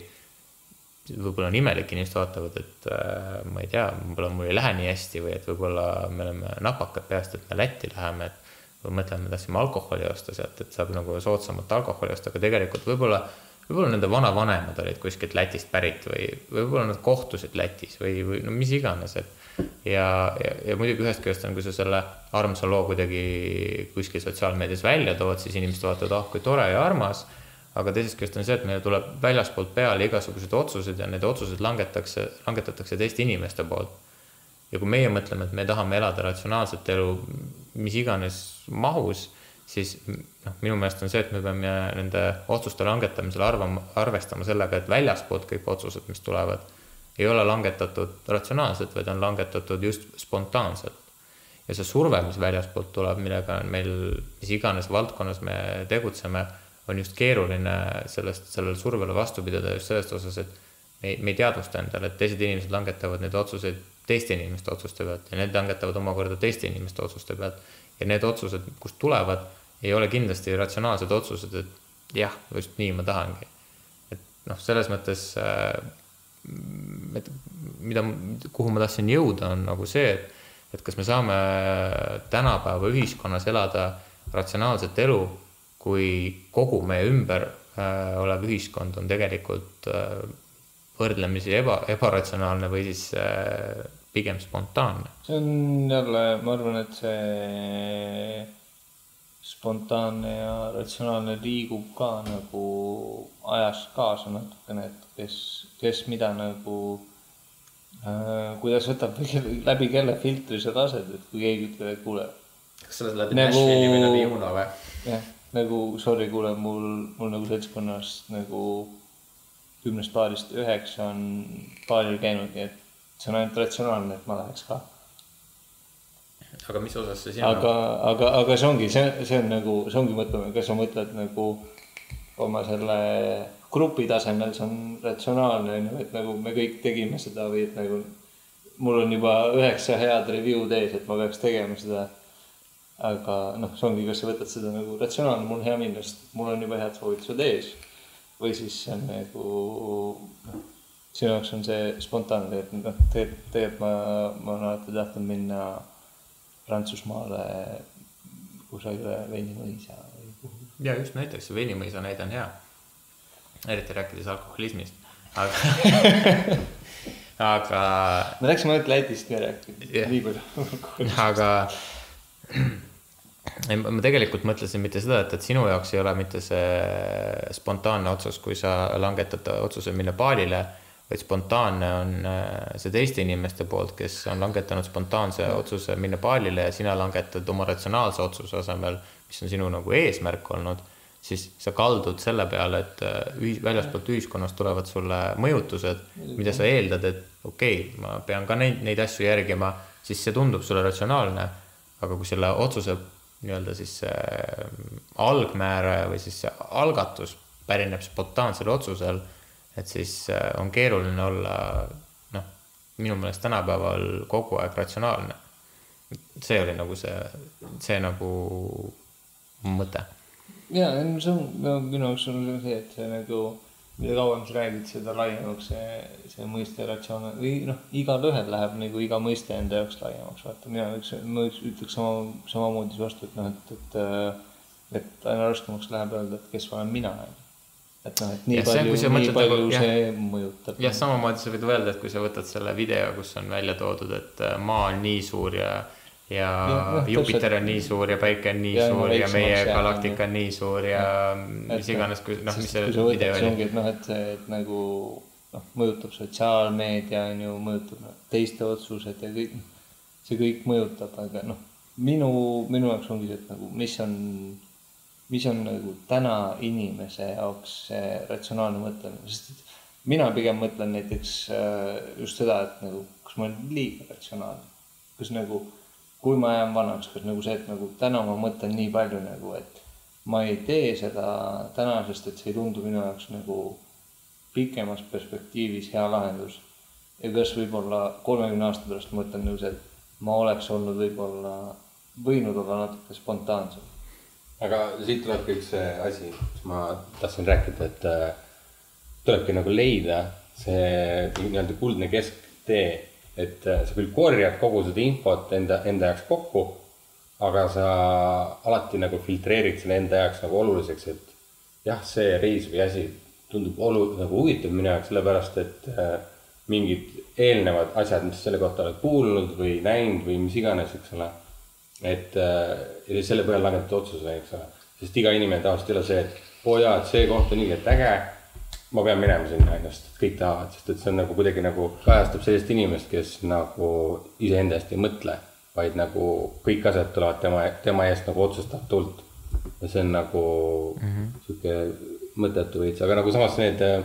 võib-olla on imelik, inimesed vaatavad, et äh, ma ei tea, võib-olla mul ei lähe nii hästi või et võib-olla me oleme napakad peast, et me Lätti läheme, et või mõtleme, me tahtsime alkoholi osta sealt, et saab nagu soodsamat alkoholi osta, aga tegelikult võib-olla võib-olla nende vanavanemad olid kuskilt Lätist pärit või võib-olla nad kohtusid Lätis või, või no mis iganes, et ja, ja, ja muidugi ühest küljest on, kui sa selle armsa loo kuidagi kuskil sotsiaalmeedias välja tood, siis inimesed vaatavad, ah kui tore ja armas. Aga teisest küljest on see, et meile tuleb väljaspoolt peale igasugused otsused ja need otsused langetakse, langetatakse teiste inimeste poolt. ja kui meie mõtleme, et me tahame elada ratsionaalset elu mis iganes mahus siis noh, minu meelest on see, et me peame nende otsuste langetamisel arvama, arvestama sellega, et väljaspoolt kõik otsused, mis tulevad, ei ole langetatud ratsionaalselt, vaid on langetatud just spontaanselt. ja see surve, mis väljaspoolt tuleb, millega meil, mis iganes valdkonnas me tegutseme, on just keeruline sellest, sellele survele vastu pidada just sellest osas, et me ei, me ei teadvusta endale, et teised inimesed langetavad neid otsuseid teiste inimeste otsuste pealt ja need langetavad omakorda teiste inimeste otsuste pealt ja need otsused, kust tulevad, ei ole kindlasti ratsionaalsed otsused, et jah, just nii ma tahangi. et noh, selles mõttes, äh, et mida, kuhu ma tahtsin jõuda, on nagu see, et, et kas me saame tänapäeva ühiskonnas elada ratsionaalset elu, kui kogu meie ümber äh, olev ühiskond on tegelikult äh, võrdlemisi eba, ebaratsionaalne või siis äh, pigem spontaanne. see on jälle, ma arvan, et see spontaanne ja ratsionaalne liigub ka nagu ajas kaasa natukene, et kes, kes mida nagu äh,, kuidas võtab läbi kelle filtri sa lased, et kui keegi ütleb, et kuule. kas sa lased läbi nagu, Nashville'i või läbi Uno või? jah, nagu sorry, kuule, mul, mul nagu seltskonnast nagu kümnest paarist üheksa on paaril käinud, nii et see on ainult ratsionaalne, et ma läheks ka. aga mis osas see sinu? aga, aga, aga see ongi, see, see on nagu, see ongi, mõtleme, kas sa mõtled nagu oma selle grupi tasemel, see on ratsionaalne, on ju, et nagu me kõik tegime seda või et nagu mul on juba üheksa head review'd ees, et ma peaks tegema seda. Aga noh, see ongi, kas sa võtad seda nagu ratsionaalne, mul on hea minna, sest mul on juba head soovitused ees. või siis see on nagu noh sinu jaoks on see spontaanne, et noh, tegelikult, tegelikult ma, ma olen alati tahtnud minna Prantsusmaale kusagile veinimõisa või kuhugi. ja just näiteks see veinimõisa näide on hea. eriti rääkides alkoholismist, aga aga. me läksime ainult Lätist rääkima yeah., nii palju aga ei, ma tegelikult mõtlesin mitte seda, et, et sinu jaoks ei ole mitte see spontaanne otsus, kui sa langetad otsuse minna baalile vaid spontaanne on äh, see teiste inimeste poolt, kes on langetanud spontaanse otsuse minna baalile ja sina langetad oma ratsionaalse otsuse asemel, mis on sinu nagu eesmärk olnud, siis sa kaldud selle peale, et äh, ühis, väljaspoolt ühiskonnast tulevad sulle mõjutused, mida sa eeldad, et okei okay,, ma pean ka neid, neid asju järgima, siis see tundub sulle ratsionaalne. aga kui selle otsuse nii-öelda siis äh, algmääre või siis see algatus pärineb spontaansel otsusel et siis äh, on keeruline olla noh, minu meelest tänapäeval kogu aeg ratsionaalne. see oli nagu see, see nagu mõte. ja, see on no, minu jaoks on see, et see nagu, mida kauem sa räägid, seda laiemaks see, see mõiste ratsionaalne või noh, igalühel läheb nagu iga mõiste enda jaoks laiemaks, vaata mina üks, ma üks ütleks sama, samamoodi vastu, et noh, et, et et aina raskemaks läheb öelda, et kes olen mina, et noh, et nii ja palju, nii mõtled, palju nagu, see jah, mõjutab. jah, samamoodi sa võid öelda, et kui sa võtad selle video, kus on välja toodud, et äh, maa on nii suur ja ja, no, Jupiter on nii suur ja päike on nii ja, suur ja meie galaktika on nii suur ja, ja mis iganes, kui noh, mis see video oli. ongi, et noh, et et nagu noh, mõjutab sotsiaalmeedia on ju, mõjutab noh, teiste otsused ja kõik, see kõik mõjutab, aga noh, minu, minu jaoks ongi see, et nagu mis on mis on nagu täna inimese jaoks see ratsionaalne mõtlemine, sest et mina pigem mõtlen näiteks äh, just seda, et nagu kas ma olen liiga ratsionaalne, kas nagu kui ma jään vanaks, kas nagu see, et nagu täna ma mõtlen nii palju nagu, et ma ei tee seda täna, sest et see ei tundu minu jaoks nagu pikemas perspektiivis hea lahendus. ja kas võib-olla kolmekümne aasta pärast mõtlen nagu see, et ma oleks olnud võib-olla võinud olla natuke spontaansem. aga siit tulebki üks asi, mis ma tahtsin rääkida, et äh, tulebki nagu leida see nii-öelda kuldne kesktee, et äh, sa küll korjad kogu seda infot enda, enda jaoks kokku, aga sa alati nagu filtreerid selle enda jaoks nagu oluliseks, et jah, see reis või asi tundub olu-, nagu huvitav minu jaoks, sellepärast et äh, mingid eelnevad asjad, mis selle kohta oled kuulnud või näinud või mis iganes, eks ole et äh, selle põhjal langetada otsuse, eks ole, sest iga inimene tavaliselt ei ole see, et oo oh jaa, et see koht on et äge. Ma pean minema sinna ennast, kõik tahavad, sest et see on nagu kuidagi nagu kajastab sellist inimest, kes nagu iseenda eest ei mõtle, vaid nagu kõik asjad tulevad tema, tema eest nagu otsustatult. ja see on nagu mm -hmm. sihuke mõttetu veits, aga nagu samas need äh,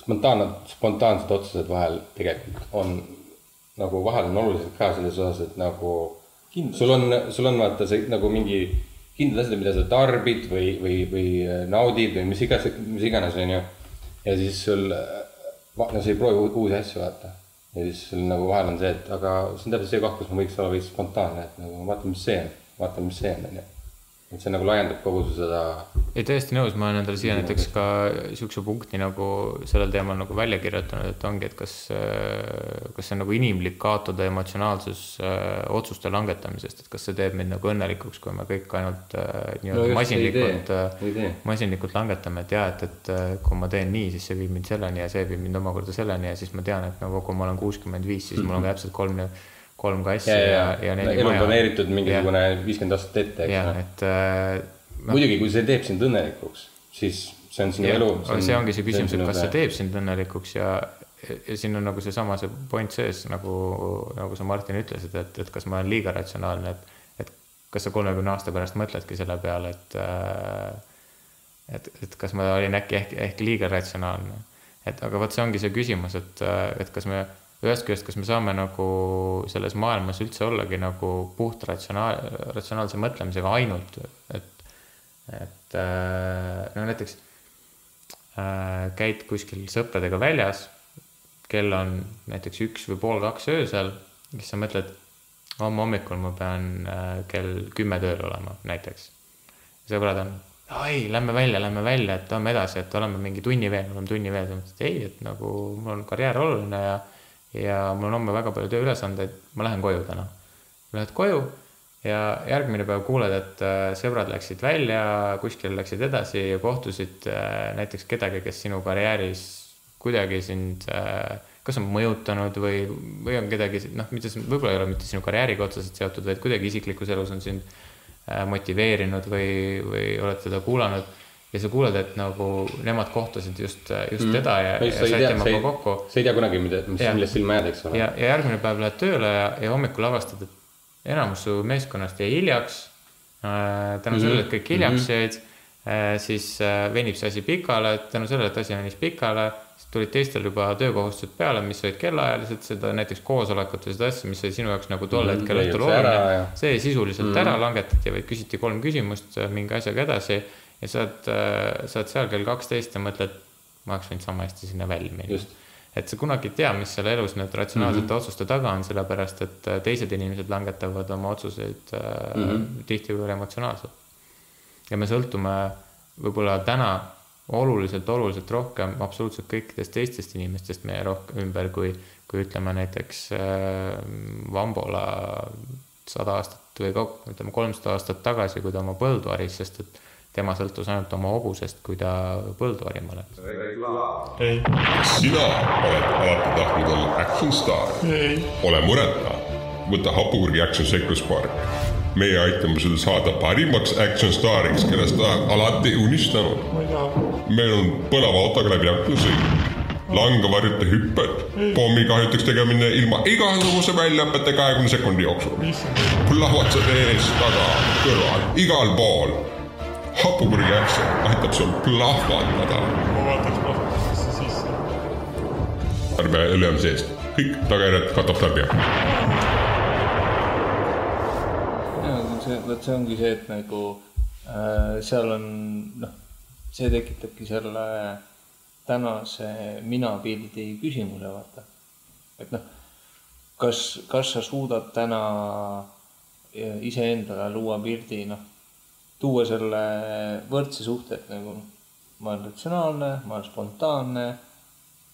spontaansed, spontaansed otsused vahel tegelikult on nagu vahel on olulised ka selles osas, et nagu Kindlasti. sul on, sul on vaata see nagu mingi kindlad asjad, mida sa tarbid või, või, või naudid või mis iganes, mis iganes, onju. Ja siis sul, no sa ei proovi uusi asju, vaata. ja siis sul nagu vahel on see, et aga see on täpselt see koht, kus ma võiks olla veits spontaanne, et nagu vaata, mis see on, vaata, mis see on, onju. Et see nagu laiendab kogu seda, ei, täiesti nõus, ma olen endale siia näiteks ka siukse punkti nagu sellel teemal nagu välja kirjutanud, et ongi, et kas, kas see on nagu inimlik kaotada emotsionaalsus äh, otsuste langetamisest, et kas see teeb meid nagu õnnelikuks, kui me kõik ainult äh, No nii-öelda just, masinlikult masinlikult langetame, et jaa, et, et äh, kui ma teen nii, siis see viib mind selleni ja see viib mind omakorda selleni ja siis ma tean, et nagu kui ma olen kuuskümmend viis, siis mul on ka täpselt kolm, kolm kassi ja, ja, ja, ja, ja neli elu on maja. planeeritud mingisugune viiskümmend aastat ette, eks noh. et äh, muidugi, kui see teeb sind õnnelikuks, siis see on sinu Jah, elu. aga see ongi see küsimus, et kas see teeb sind õnnelikuks ja, ja siin on nagu seesama see point sees nagu, nagu sa Martin ütlesid, et, et kas ma olen liiga ratsionaalne, et, et kas sa kolmekümne aasta pärast mõtledki selle peale, et äh, et, et kas ma olin äkki ehk, ehk liiga ratsionaalne. et aga vot see ongi see küsimus, et, et kas me ühest küljest, kas me saame nagu selles maailmas üldse ollagi nagu puht ratsionaal, ratsionaalse mõtlemisega ainult, et, et äh, no näiteks äh, käid kuskil sõpradega väljas, kell on näiteks üks või pool kaks öösel, siis sa mõtled, homme hommikul ma pean äh, kell kümme tööl olema näiteks. sõbrad on, ei, lähme välja, lähme välja, et lähme edasi, et oleme mingi tunni veel, oleme tunni veel, sa mõtled, ei, et nagu mul on karjäär oluline ja ja mul on homme väga palju tööülesandeid, ma lähen koju täna. Lähed koju ja järgmine päev kuuled, et äh, sõbrad läksid välja, kuskil läksid edasi ja kohtusid äh, näiteks kedagi, kes sinu karjääris kuidagi sind äh, kas on mõjutanud või, või on kedagi, noh, mitte, võib-olla ei ole mitte sinu karjääriga otseselt seotud, vaid kuidagi isiklikus elus on sind motiveerinud või, või oled teda kuulanud ja sa kuuled, et nagu nemad kohtasid just, just mm. teda ja, ja sa ei tea, sa ei kokku, sa ei tea kunagi, mida, mis millest silma jääd, eks ole. ja, ja järgmine päev lähed tööle ja, ja hommikul avastad, et enamus su meeskonnast jäi hiljaks äh,. tänu Mhm. sellele, et kõik hiljaks jäid äh,, siis äh, venib see asi pikale, tänu sellele, et asi venis pikale, siis tulid teistel juba töökohustused peale, mis olid kellaajalised, seda näiteks koosolekut või seda asja, mis oli sinu jaoks nagu tol Mhm, hetkel õhtul oluline see sisuliselt mm. ära langetati, vaid küsiti kolm küsimust äh, mingi asjaga edasi ja sa oled, sa oled seal kell kaksteist ja mõtled, ma oleks võinud sama hästi sinna välja minna et sa kunagi ei tea, mis seal elus need ratsionaalsete mm. -hmm. otsuste taga on, sellepärast et äh, teised inimesed langetavad oma otsuseid äh, mm. -hmm. tihtipeale emotsionaalselt. ja me sõltume võib-olla täna oluliselt, oluliselt rohkem absoluutselt kõikidest teistest inimestest meie rohkem ümber, kui, kui ütleme näiteks äh, Vambola sada aastat või ütleme kolmsada aastat tagasi, kui ta oma põldu haris, sest et tema sõltus ainult oma hobusest, kui ta põldu harima läks. sina oled alati tahtnud olla action staar. ole mureta, võta hapukurgi Action Sequence Park. meie aitame sul saada parimaks action staariks, kellest alati unistanud. meil on põneva autoga läbi aknasõit, langevarjute hüpped, pommikahjutuks tegemine ilma igasuguse väljaõpete kahekümne sekundi jooksul. plahvatused ees, taga, kõrval, igal pool. Hapukurgi Action aitab sul plahvatada tarbija ülemise eest. kõik tagajärjed katab tarbija. see, vot see ongi see, et nagu äh, seal on noh, see tekitabki selle tänase minapildi küsimuse, vaata. et noh, kas, kas sa suudad täna iseendale luua pildi, noh, tuua selle võrdse suhte, et nagu ma olen ratsionaalne, ma olen spontaanne.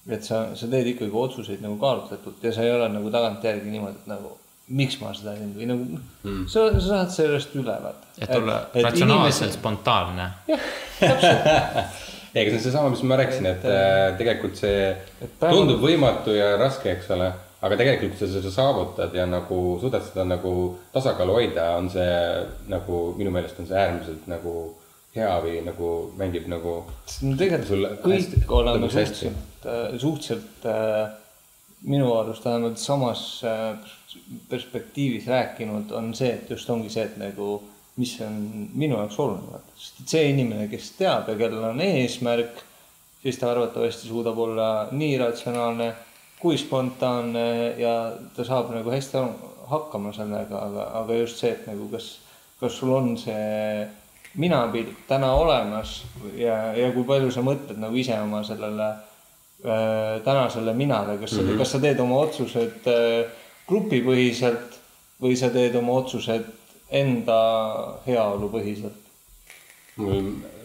et sa, sa teed ikkagi otsuseid nagu kaalutletult ja sa ei ole nagu tagantjärgi niimoodi, et nagu miks ma seda teen või nagu mm., sa, sa saad sellest üle vaata. et olla ratsionaalselt spontaanne. ei, aga see on seesama, mis ma rääkisin, et äh, tegelikult see tundub võimatu ja raske, eks ole. Aga tegelikult, kui sa seda saavutad ja nagu suudad seda nagu tasakaalu hoida, on see nagu minu meelest on see äärmiselt nagu hea või nagu mängib nagu. no tegelikult Sulle kõik hästi- oleme lõpuks hästi. suhteliselt, suhteliselt äh, minu arust vähemalt samas äh, perspektiivis rääkinud, on see, et just ongi see, et nagu mis on minu jaoks oluline, sest et see inimene, kes teab ja kellel on eesmärk, siis ta arvatavasti suudab olla nii ratsionaalne kui spontaanne ja ta saab nagu hästi hakkama sellega, aga, aga just see, et nagu kas, kas sul on see minapilt täna olemas ja, ja kui palju sa mõtled nagu ise oma sellele äh, tänasele minale, kas mm, -hmm. kas sa teed oma otsused äh, grupipõhiselt või sa teed oma otsused enda heaolu põhiselt?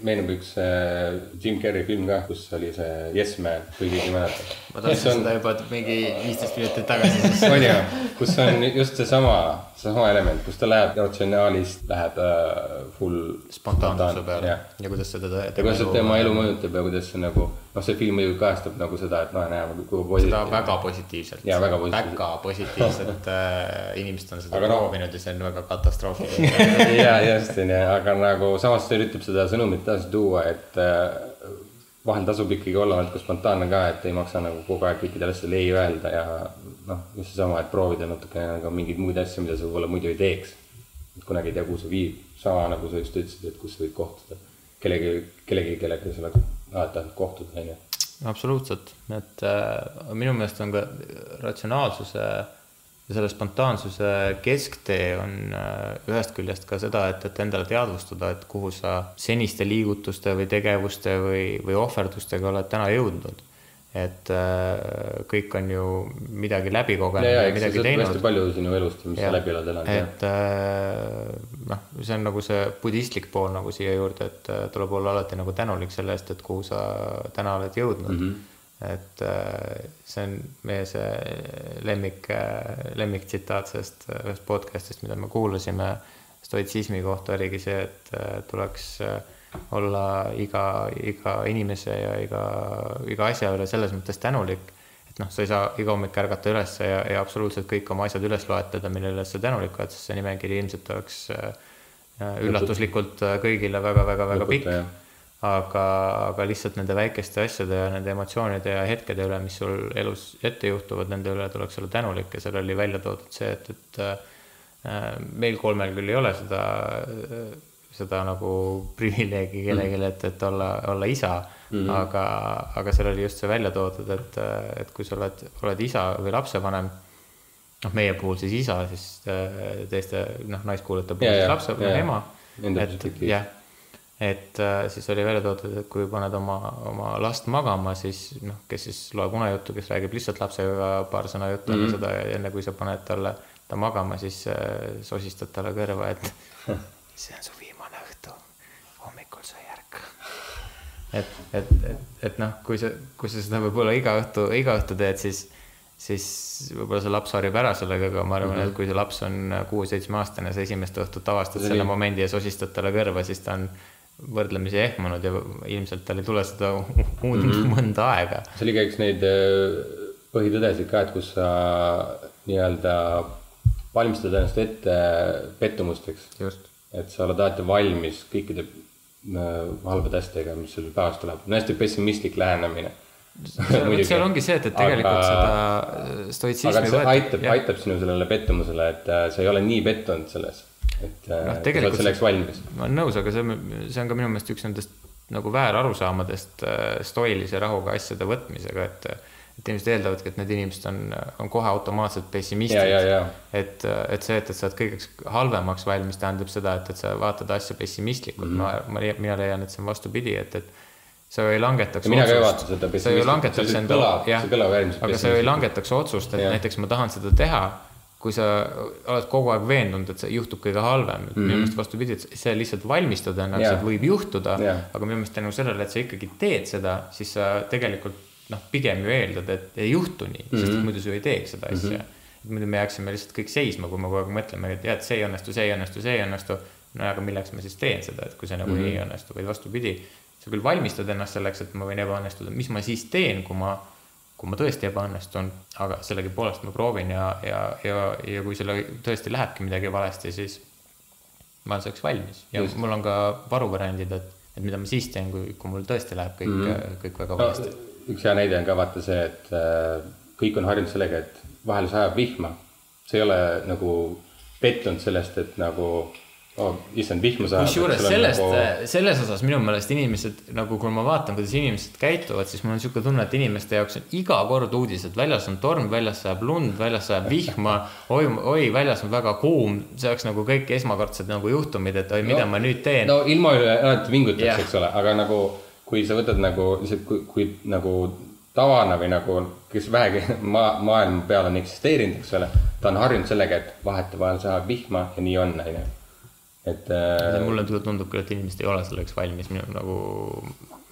Meenub üks äh, Jim Carrey film ka, kus oli see Yes Man, kui keegi mäletab. ma tahtsin seda juba mingi viisteist minutit tagasi, on ju, kus on just seesama, seesama element, kus ta läheb ratsionaalist, läheb äh, full spontaansuse peale jah. ja kuidas seda ja kuidas see tema elu mõjutab ja kuidas see nagu, noh, see film muidugi kajastab nagu seda, et noh, näe, kui seda positiivne. väga positiivselt. Jaa, väga positiivselt. väga positiivselt äh, inimesed on seda Aga noh- proovinud ja see on väga katastroofiline. ja, just onju, aga nagu samas ta üritab seda sõnumit edasi tuua, et äh, vahel tasub ikkagi olla natuke spontaanne ka, et ei maksa nagu kogu aeg kõikidele asjadele ei öelda ja noh, just seesama, et proovida natuke ka mingeid muid asju, mida sa võib-olla muidu ei teeks. kunagi ei tea, kuhu see viib, sama nagu sa just ütlesid, et kus sa võid kohtuda kellegi, kellegi, kellega sa oleks alati tahtnud kohtuda, onju. absoluutselt, et äh, minu meelest on ka ratsionaalsuse ja selle spontaansuse kesktee on äh, ühest küljest ka seda, et, et endale teadvustada, et kuhu sa seniste liigutuste või tegevuste või, või ohverdustega oled täna jõudnud. et äh, kõik on ju midagi läbi kogenud ja, ja ja midagi teinud hästi. palju sinu elust ja mis sa läbi oled elanud. et äh, noh, see on nagu see budistlik pool nagu siia juurde, et äh, tuleb olla alati nagu tänulik selle eest, et kuhu sa täna oled jõudnud mm. -hmm. Et äh, see on meie see lemmik, lemmiktsitaat sellest äh, ühest podcast'ist, mida me kuulasime. Stoitsismi kohta oligi see, et äh, tuleks äh, olla iga, iga inimese ja iga, iga asja üle selles mõttes tänulik. Et noh, sa ei saa iga hommik ärgata üles ja, ja absoluutselt kõik oma asjad üles loetleda, mille üle sa tänulik oled, sest see nimekiri ilmselt oleks äh, üllatuslikult äh, kõigile väga-väga-väga pikk. aga, aga lihtsalt nende väikeste asjade ja nende emotsioonide ja hetkede üle, mis sul elus ette juhtuvad, nende üle tuleks olla tänulik ja seal oli välja toodud see, et, et äh, meil kolmel küll ei ole seda, seda nagu privileegi kellelegi, et, et olla, olla isa mm, -hmm. aga, aga seal oli just see välja toodud, et, et kui sa oled, oled isa või lapsevanem, noh, meie puhul siis isa, siis äh, teiste noh, naiskuulajate puhul Ja, siis ja, lapse ja, ja. ema. Enda et jah, et äh, siis oli välja toodud, et kui paned oma, oma last magama, siis noh, kes siis loeb unejuttu, kes räägib lihtsalt lapsega paar sõna juttu Mhm. mm -hmm. seda ja enne kui sa paned talle ta magama, siis äh, sosistad talle kõrva, et see on su viimane õhtu, hommikul sa ei ärka. et, et, et, et noh, kui sa, kui sa seda võib-olla iga õhtu, iga õhtu teed, siis siis võib-olla see laps harjub ära sellega, aga ma arvan mm, -hmm. et kui see laps on kuue-seitsme aastane, sa esimest õhtut avastad See selle oli- momendi ja sosistad talle kõrva, siis ta on võrdlemisi ehmunud ja ilmselt tal ei tule seda uut mm -hmm. mõnda aega. see oli ka üks neid äh, põhitõdesid ka, et kus sa nii-öelda valmistad ennast ette pettumusteks. et sa oled alati valmis kõikide äh, halbade asjadega, mis sul päevas tuleb. no hästi pessimistlik lähenemine. seal ongi see, et, et tegelikult Aga- seda aga stoitsismi see aitab, aitab sinu sellele pettumusele, et äh, sa ei ole nii pettunud selles. Et äh, Noh, sa oled selleks valmis. ma olen nõus, aga see, see on ka minu meelest üks nendest nagu väärarusaamadest äh, stoilise rahuga asjade võtmisega, et et inimesed eeldavadki, et need inimesed on, on kohe automaatselt pessimistid Ja, ja, ja. et, et see, et, et sa oled kõigeks halvemaks valmis, tähendab seda, et, et sa vaatad asja pessimistlikult mm, -hmm. ma, ma, mina leian, et see on vastupidi, et, et sa ju ei langetaks Ja mina ka ei vaata seda, pessimistlikult. See kõlab-, see kõlab äärmiselt aga sa ju ei pessimistlikult. langetaks otsust, et Jah. näiteks ma tahan seda teha, kui sa oled kogu aeg veendunud, et see juhtub kõige halvem mm, -hmm. minu meelest vastupidi, et see lihtsalt valmistud ennast yeah., et võib juhtuda yeah., aga minu meelest tänu sellele, et sa ikkagi teed seda, siis sa tegelikult noh, pigem ju eeldad, et ei juhtu nii mm, -hmm. sest et muidu sa ju ei teeks seda asja mm. -hmm. muidu me jääksime lihtsalt kõik seisma, kui me kogu aeg mõtleme, et jah, et see ei õnnestu, see ei õnnestu, see ei õnnestu. no aga milleks ma siis teen seda, et kui see nagu mm -hmm. ei õnnestu, vaid vastupidi, sa küll valmistad ennast selleks, et ma võin ebaõnnestuda, mis ma siis teen, kui ma kui ma tõesti ebaõnnestun, aga sellegipoolest ma proovin ja, ja, ja, ja kui selle tõesti lähebki midagi valesti, siis ma olen selleks valmis ja Just. mul on ka varuvariandid, et, et mida ma siis teen, kui, kui mul tõesti läheb kõik mm, -hmm. kõik väga no, valesti. üks hea näide on ka vaata see, et äh, kõik on harjunud sellega, et vahel sajab vihma. sa ei ole nagu pettunud sellest, et nagu oh, issand, vihma sajab. kusjuures sellest nagu..., selles osas minu meelest inimesed nagu, kui ma vaatan, kuidas inimesed käituvad, siis mul on niisugune tunne, et inimeste jaoks on iga kord uudised, väljas on torm, väljas sajab lund, väljas sajab vihma, oi, oi, väljas on väga kuum, see oleks nagu kõik esmakordsed nagu juhtumid, et oi, mida No, ma nüüd teen no ilma üle alati vingutaks yeah., eks ole, aga nagu kui sa võtad nagu lihtsalt, kui, kui nagu tavana või nagu, kes vähegi maa, maailma peal on eksisteerinud, eks ole, ta on harjunud sellega, et vahetevahel sajab vihma ja nii on, onju. Et äh, mulle tu- tundub küll, et inimesed ei ole selleks valmis, minu nagu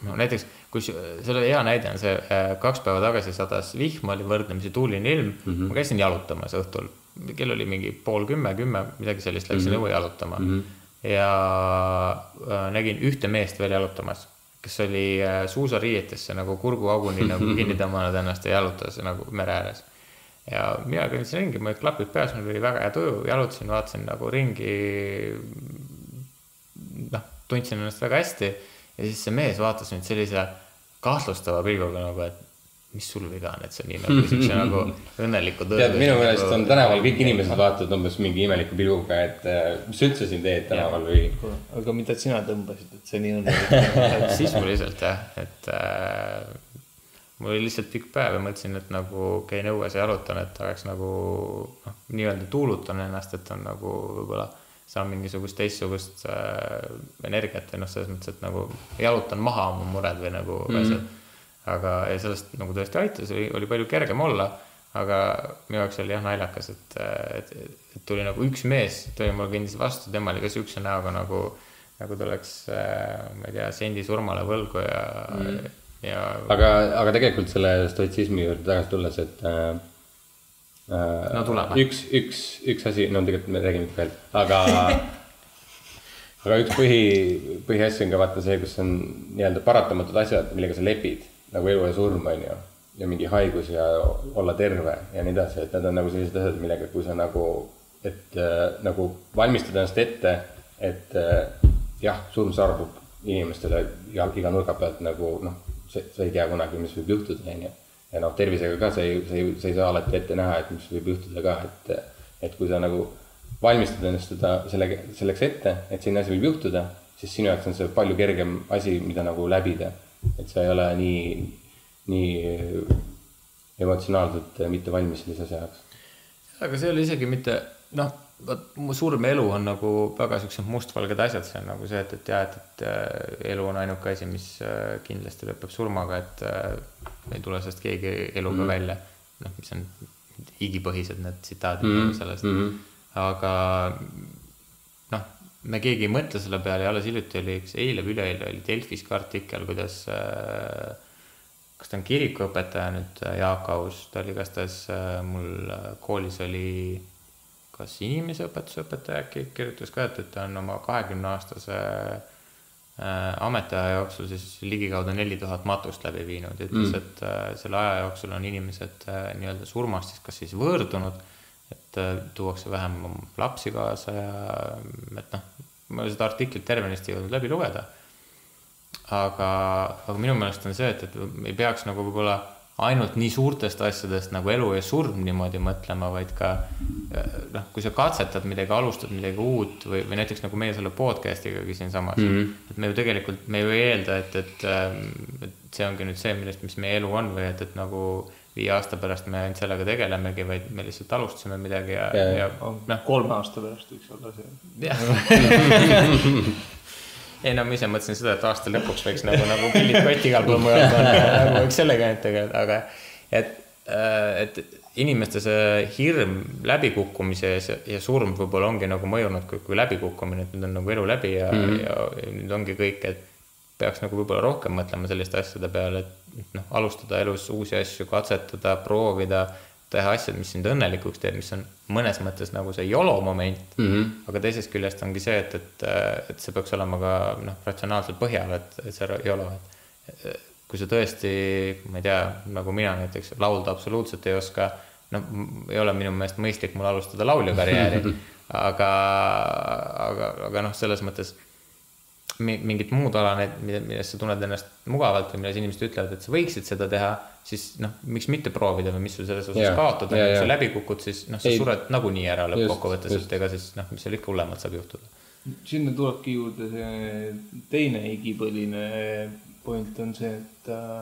no näiteks, kus selle hea näide on see, kaks päeva tagasi sadas vihm, oli võrdlemisi tuuline ilm mm, -hmm. ma käisin jalutamas õhtul, kell oli mingi pool kümme, kümme, midagi sellist, läksin mm -hmm. õue jalutama mm. -hmm. ja äh, nägin ühte meest veel jalutamas, kes oli äh, suusariietesse nagu kurguauguni nagu kinni tõmmanud ennast ja jalutas nagu mere ääres ja mina kõndisin ringi, mul olid klapid peas, mul oli väga hea tuju, jalutasin, vaatasin nagu ringi. noh, tundsin ennast väga hästi ja siis see mees vaatas mind sellise kahtlustava pilguga nagu, et mis sul viga on, et sa nii nagu siukse nagu õnneliku tead, minu meelest nagu on tänaval kõik inimesed vaatavad umbes mingi imeliku pilguga, et äh, mis sa üldse siin teed tänaval või. aga mida sina tõmbasid, et see nii on? sisuliselt jah, et äh, mul oli lihtsalt pikk päev ja mõtlesin, et nagu käin õues ja jalutan, et oleks nagu noh, nii-öelda tuulutan ennast, et on nagu võib-olla saan mingisugust teistsugust äh, energiat või noh, selles mõttes, et nagu jalutan maha oma mured või nagu mm -hmm. asjad. aga, ja sellest nagu tõesti aitas, oli, oli palju kergem olla, aga minu jaoks oli jah naljakas, et, et, et tuli nagu üks mees, tuli mulle kõndis vastu, tema oli ka siukse näoga nagu, nagu ta oleks, ma ei tea, sendi surmale võlgu ja mm., ja aga, aga tegelikult selle stoitsismi juurde tagasi tulles, et äh,. No tuleme. üks, üks, üks asi, no tegelikult me räägime ikka veel, aga aga üks põhi, põhiasju on ka vaata see, kus on nii-öelda paratamatud asjad, millega sa lepid nagu elu ja surm on ju. ja mingi haigus ja olla terve ja nii edasi, et need on nagu sellised asjad, millega, kui sa nagu, et äh, nagu valmistad ennast ette, et äh, jah, surm saabub inimestele iga, iga nurga pealt nagu noh, sa, sa ei tea kunagi, mis võib juhtuda, on ju. ja noh, tervisega ka sa ei, sa ei, sa ei saa alati ette näha, et mis võib juhtuda ka, et, et kui sa nagu valmistad ennast seda, selle, selleks ette, et selline asi võib juhtuda, siis sinu jaoks on see palju kergem asi, mida nagu läbida. et sa ei ole nii, nii emotsionaalselt mitte valmis sellise asja jaoks. aga see ei ole isegi mitte noh, vot mu surm ja elu on nagu väga siuksed mustvalged asjad, see on nagu see, et, et jah, et, et äh, elu on ainuke asi, mis äh, kindlasti lõpeb surmaga, et äh, ei tule sellest keegi eluga mm välja. noh, mis on igipõhised need tsitaadid mm -hmm. sellest mm, -hmm. aga noh, me keegi ei mõtle selle peale ja alles hiljuti oli üks eile või üleeile oli Delfis ka artikkel, kuidas äh, kas ta on kirikuõpetaja nüüd, Jaak Aus, ta oli igastahes äh, mul äh, koolis oli kas inimeseõpetuse õpetaja äkki kirjutas ka, et, et ta on oma kahekümne aastase äh, ametiaja jooksul siis ligikaudu neli tuhat matust läbi viinud ütles mm., et äh, selle aja jooksul on inimesed äh, nii-öelda surmast siis kas siis võõrdunud, et tuuakse vähem lapsi kaasa ja et noh, ma ei seda artiklit tervenisti jõudnud läbi lugeda aga, aga minu meelest on see, et, et ei peaks nagu võib-olla ainult nii suurtest asjadest nagu elu ja surm niimoodi mõtlema, vaid ka noh, kui sa katsetad midagi, alustad midagi uut või, või näiteks nagu meie selle podcast'igagi siinsamas mm, -hmm. et me ju tegelikult, me ju ei eelda, et, et, et see ongi nüüd see, millest, mis meie elu on või et, et nagu viie aasta pärast me ainult sellega tegelemegi, vaid me lihtsalt alustasime midagi ja, ja, ja noh, kolme aasta pärast võiks olla see. jah ei no ma ise mõtlesin seda, et aasta lõpuks võiks nagu, nagu pillid kotti igal pool mujal panna ja nagu võiks sellega ainult tegeleda, aga et, et inimeste see hirm läbikukkumise ees ja, ja surm võib-olla ongi nagu mõjunud kui, kui läbikukkumine, et nüüd on nagu elu läbi ja mm, -hmm. ja, ja nüüd ongi kõik, et peaks nagu võib-olla rohkem mõtlema selliste asjade peale, et noh, alustada elus uusi asju, katsetada, proovida, teha asjad, mis sind õnnelikuks teeb, mis on mõnes mõttes nagu see YOLO moment mm. -hmm. aga teisest küljest ongi see, et, et, et see peaks olema ka noh, ratsionaalsel põhjal, et, et see YOLO, et kui sa tõesti, ma ei tea, nagu mina näiteks laulda absoluutselt ei oska, noh, ei ole minu meelest mõistlik mul alustada lauljakarjääri aga, aga, aga noh, selles mõttes mingit muud ala, need, milles sa tunned ennast mugavalt või milles inimesed ütlevad, et sa võiksid seda teha, siis noh, miks mitte proovida või mis sul selles osas kaotada, kui sa läbi kukud, siis noh, sa Ei, sured nagunii ära lõppkokkuvõttes, et ega siis noh, mis seal ikka hullemat saab juhtuda. sinna tulebki juurde see teine igipõline point on see, et äh,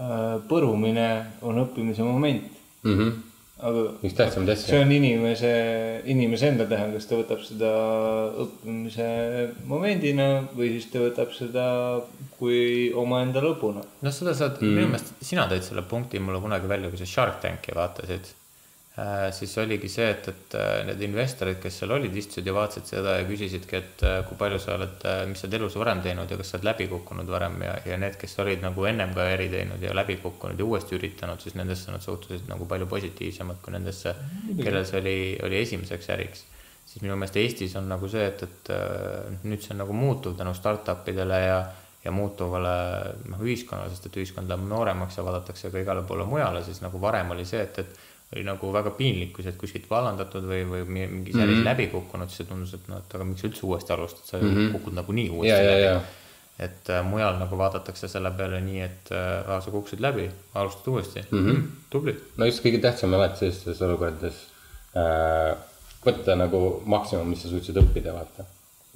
äh põrumine on õppimise moment. Mm. -hmm aga üks tähtsamaid asju. see on inimese, inimese enda teha, kas ta võtab seda õppimise momendina või siis ta võtab seda kui omaenda lõbuna. noh, seda saad mm., minu meelest sina tõid selle punkti mulle kunagi välja, kui sa Shark Tanki vaatasid siis oligi see, et, et äh, need investorid, kes seal olid, istusid ja vaatasid seda ja küsisidki, et äh, kui palju sa oled, mis sa oled elus varem teinud ja kas sa oled läbi kukkunud varem ja, ja need, kes olid nagu ennem ka äri teinud ja läbi kukkunud ja uuesti üritanud, siis nendesse nad suhtusid nagu palju positiivsemalt kui nendesse, kellel see oli, oli esimeseks äriks. siis minu meelest Eestis on nagu see, et, et nüüd see on nagu muutuv tänu startup idele ja ja muutuvale noh, ühiskonnale, sest et ühiskond läheb nooremaks ja vaadatakse ka igale poole mujale, siis nagu varem oli see, et, et oli nagu väga piinlik, kui sa oled kuskilt vallandatud või, või mingis äris mm -hmm. läbi kukkunud, siis tundus, et noh, et aga miks sa üldse uuesti alustad, sa mm -hmm. kukud nagunii uuesti ja, läbi ja, ja. et äh, mujal nagu vaadatakse selle peale nii, et äh, sa kukkusid läbi, alustad uuesti mm, -hmm. mm, tubli. no just kõige tähtsam alati sellistes olukordades äh, võtta nagu maksimum, mis sa suutsid õppida, vaata.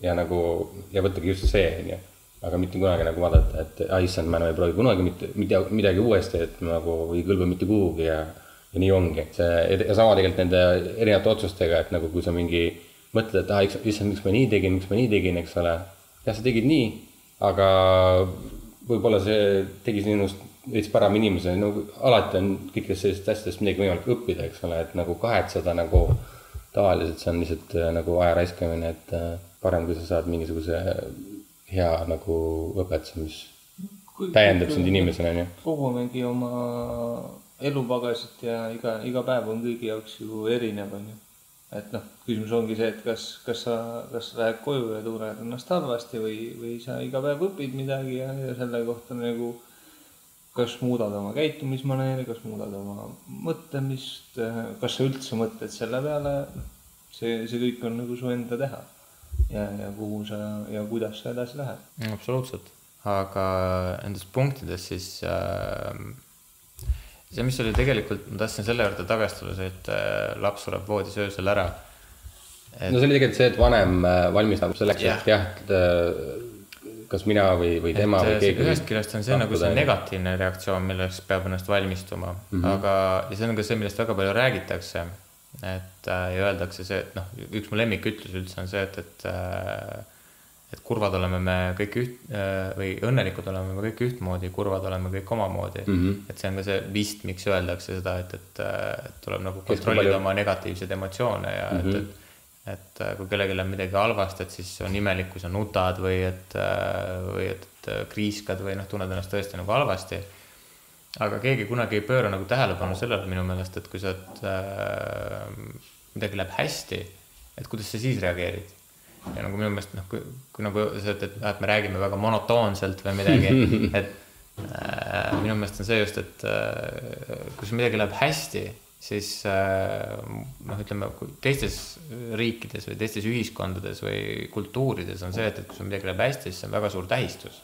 ja nagu ja võttagi just see, onju aga mitte kunagi nagu vaadata, et ah issand, ma enam ei proovi kunagi mitte, mitte midagi uuesti, et nagu ei kõlba mitte kuhugi ja ja nii ongi, et see ja sama tegelikult nende erinevate otsustega, et nagu kui sa mingi mõtled, et ah, issand, miks ma nii tegin, miks ma nii tegin, eks ole. jah, sa tegid nii, aga võib-olla see tegi sinust veits parem inimese, no alati on kõikidest sellistest asjadest midagi võimalik õppida, eks ole, et nagu kahetseda nagu tavaliselt see on lihtsalt äh, nagu aja raiskamine, et äh, parem, kui sa saad mingisuguse hea nagu õpetuse, mis täiendab sind inimesena, on ju. kogumegi oma elupagasit ja iga, iga päev on kõigi jaoks ju erinev, on ju. et noh, küsimus ongi see, et kas, kas sa, kas sa lähed koju ja tunned ennast halvasti või, või sa iga päev õpid midagi ja, ja selle kohta nagu kas muudad oma käitumismaneeri, kas muudad oma mõtlemist, kas sa üldse mõtled selle peale, see, see kõik on nagu su enda teha. ja, ja kuhu sa ja kuidas sa edasi lähed. absoluutselt, aga nendes punktides siis äh, see, mis oli tegelikult, ma tahtsin selle juurde tagasi tulla, see, et äh, laps sureb voodis öösel ära et.... no see oli tegelikult see, et vanem äh, valmistab selleks, et jah, et äh, kas mina või, või tema et, või keegi. ühest küljest on see nagu see negatiivne reaktsioon, milleks peab ennast valmistuma mm, -hmm. aga, ja see on ka see, millest väga palju räägitakse. et ja öeldakse see, et noh, üks mu lemmikütlus üldse on see, et, et et kurvad oleme me kõik üht- äh, või õnnelikud oleme me kõik ühtmoodi, kurvad oleme kõik omamoodi mm. -hmm. et see on ka see vist, miks öeldakse seda, et, et, et tuleb nagu kontrollida oma negatiivseid emotsioone ja mm -hmm. et, et et äh, kui kellelgi on midagi halvasti, et siis on imelik, kui sa nutad või et, äh, või et, et kriiskad või noh, tunned ennast tõesti nagu halvasti. aga keegi kunagi ei pööra nagu tähelepanu sellele minu meelest, et kui sa, et äh, midagi läheb hästi, et kuidas sa siis reageerid ja nagu minu meelest noh, kui, kui nagu sa ütled, et me räägime väga monotoonselt või midagi, et äh, minu meelest on see just, et äh, kui sul midagi läheb hästi, siis äh, noh, ütleme teistes riikides või teistes ühiskondades või kultuurides on see, et, et kui sul midagi läheb hästi, siis see on väga suur tähistus.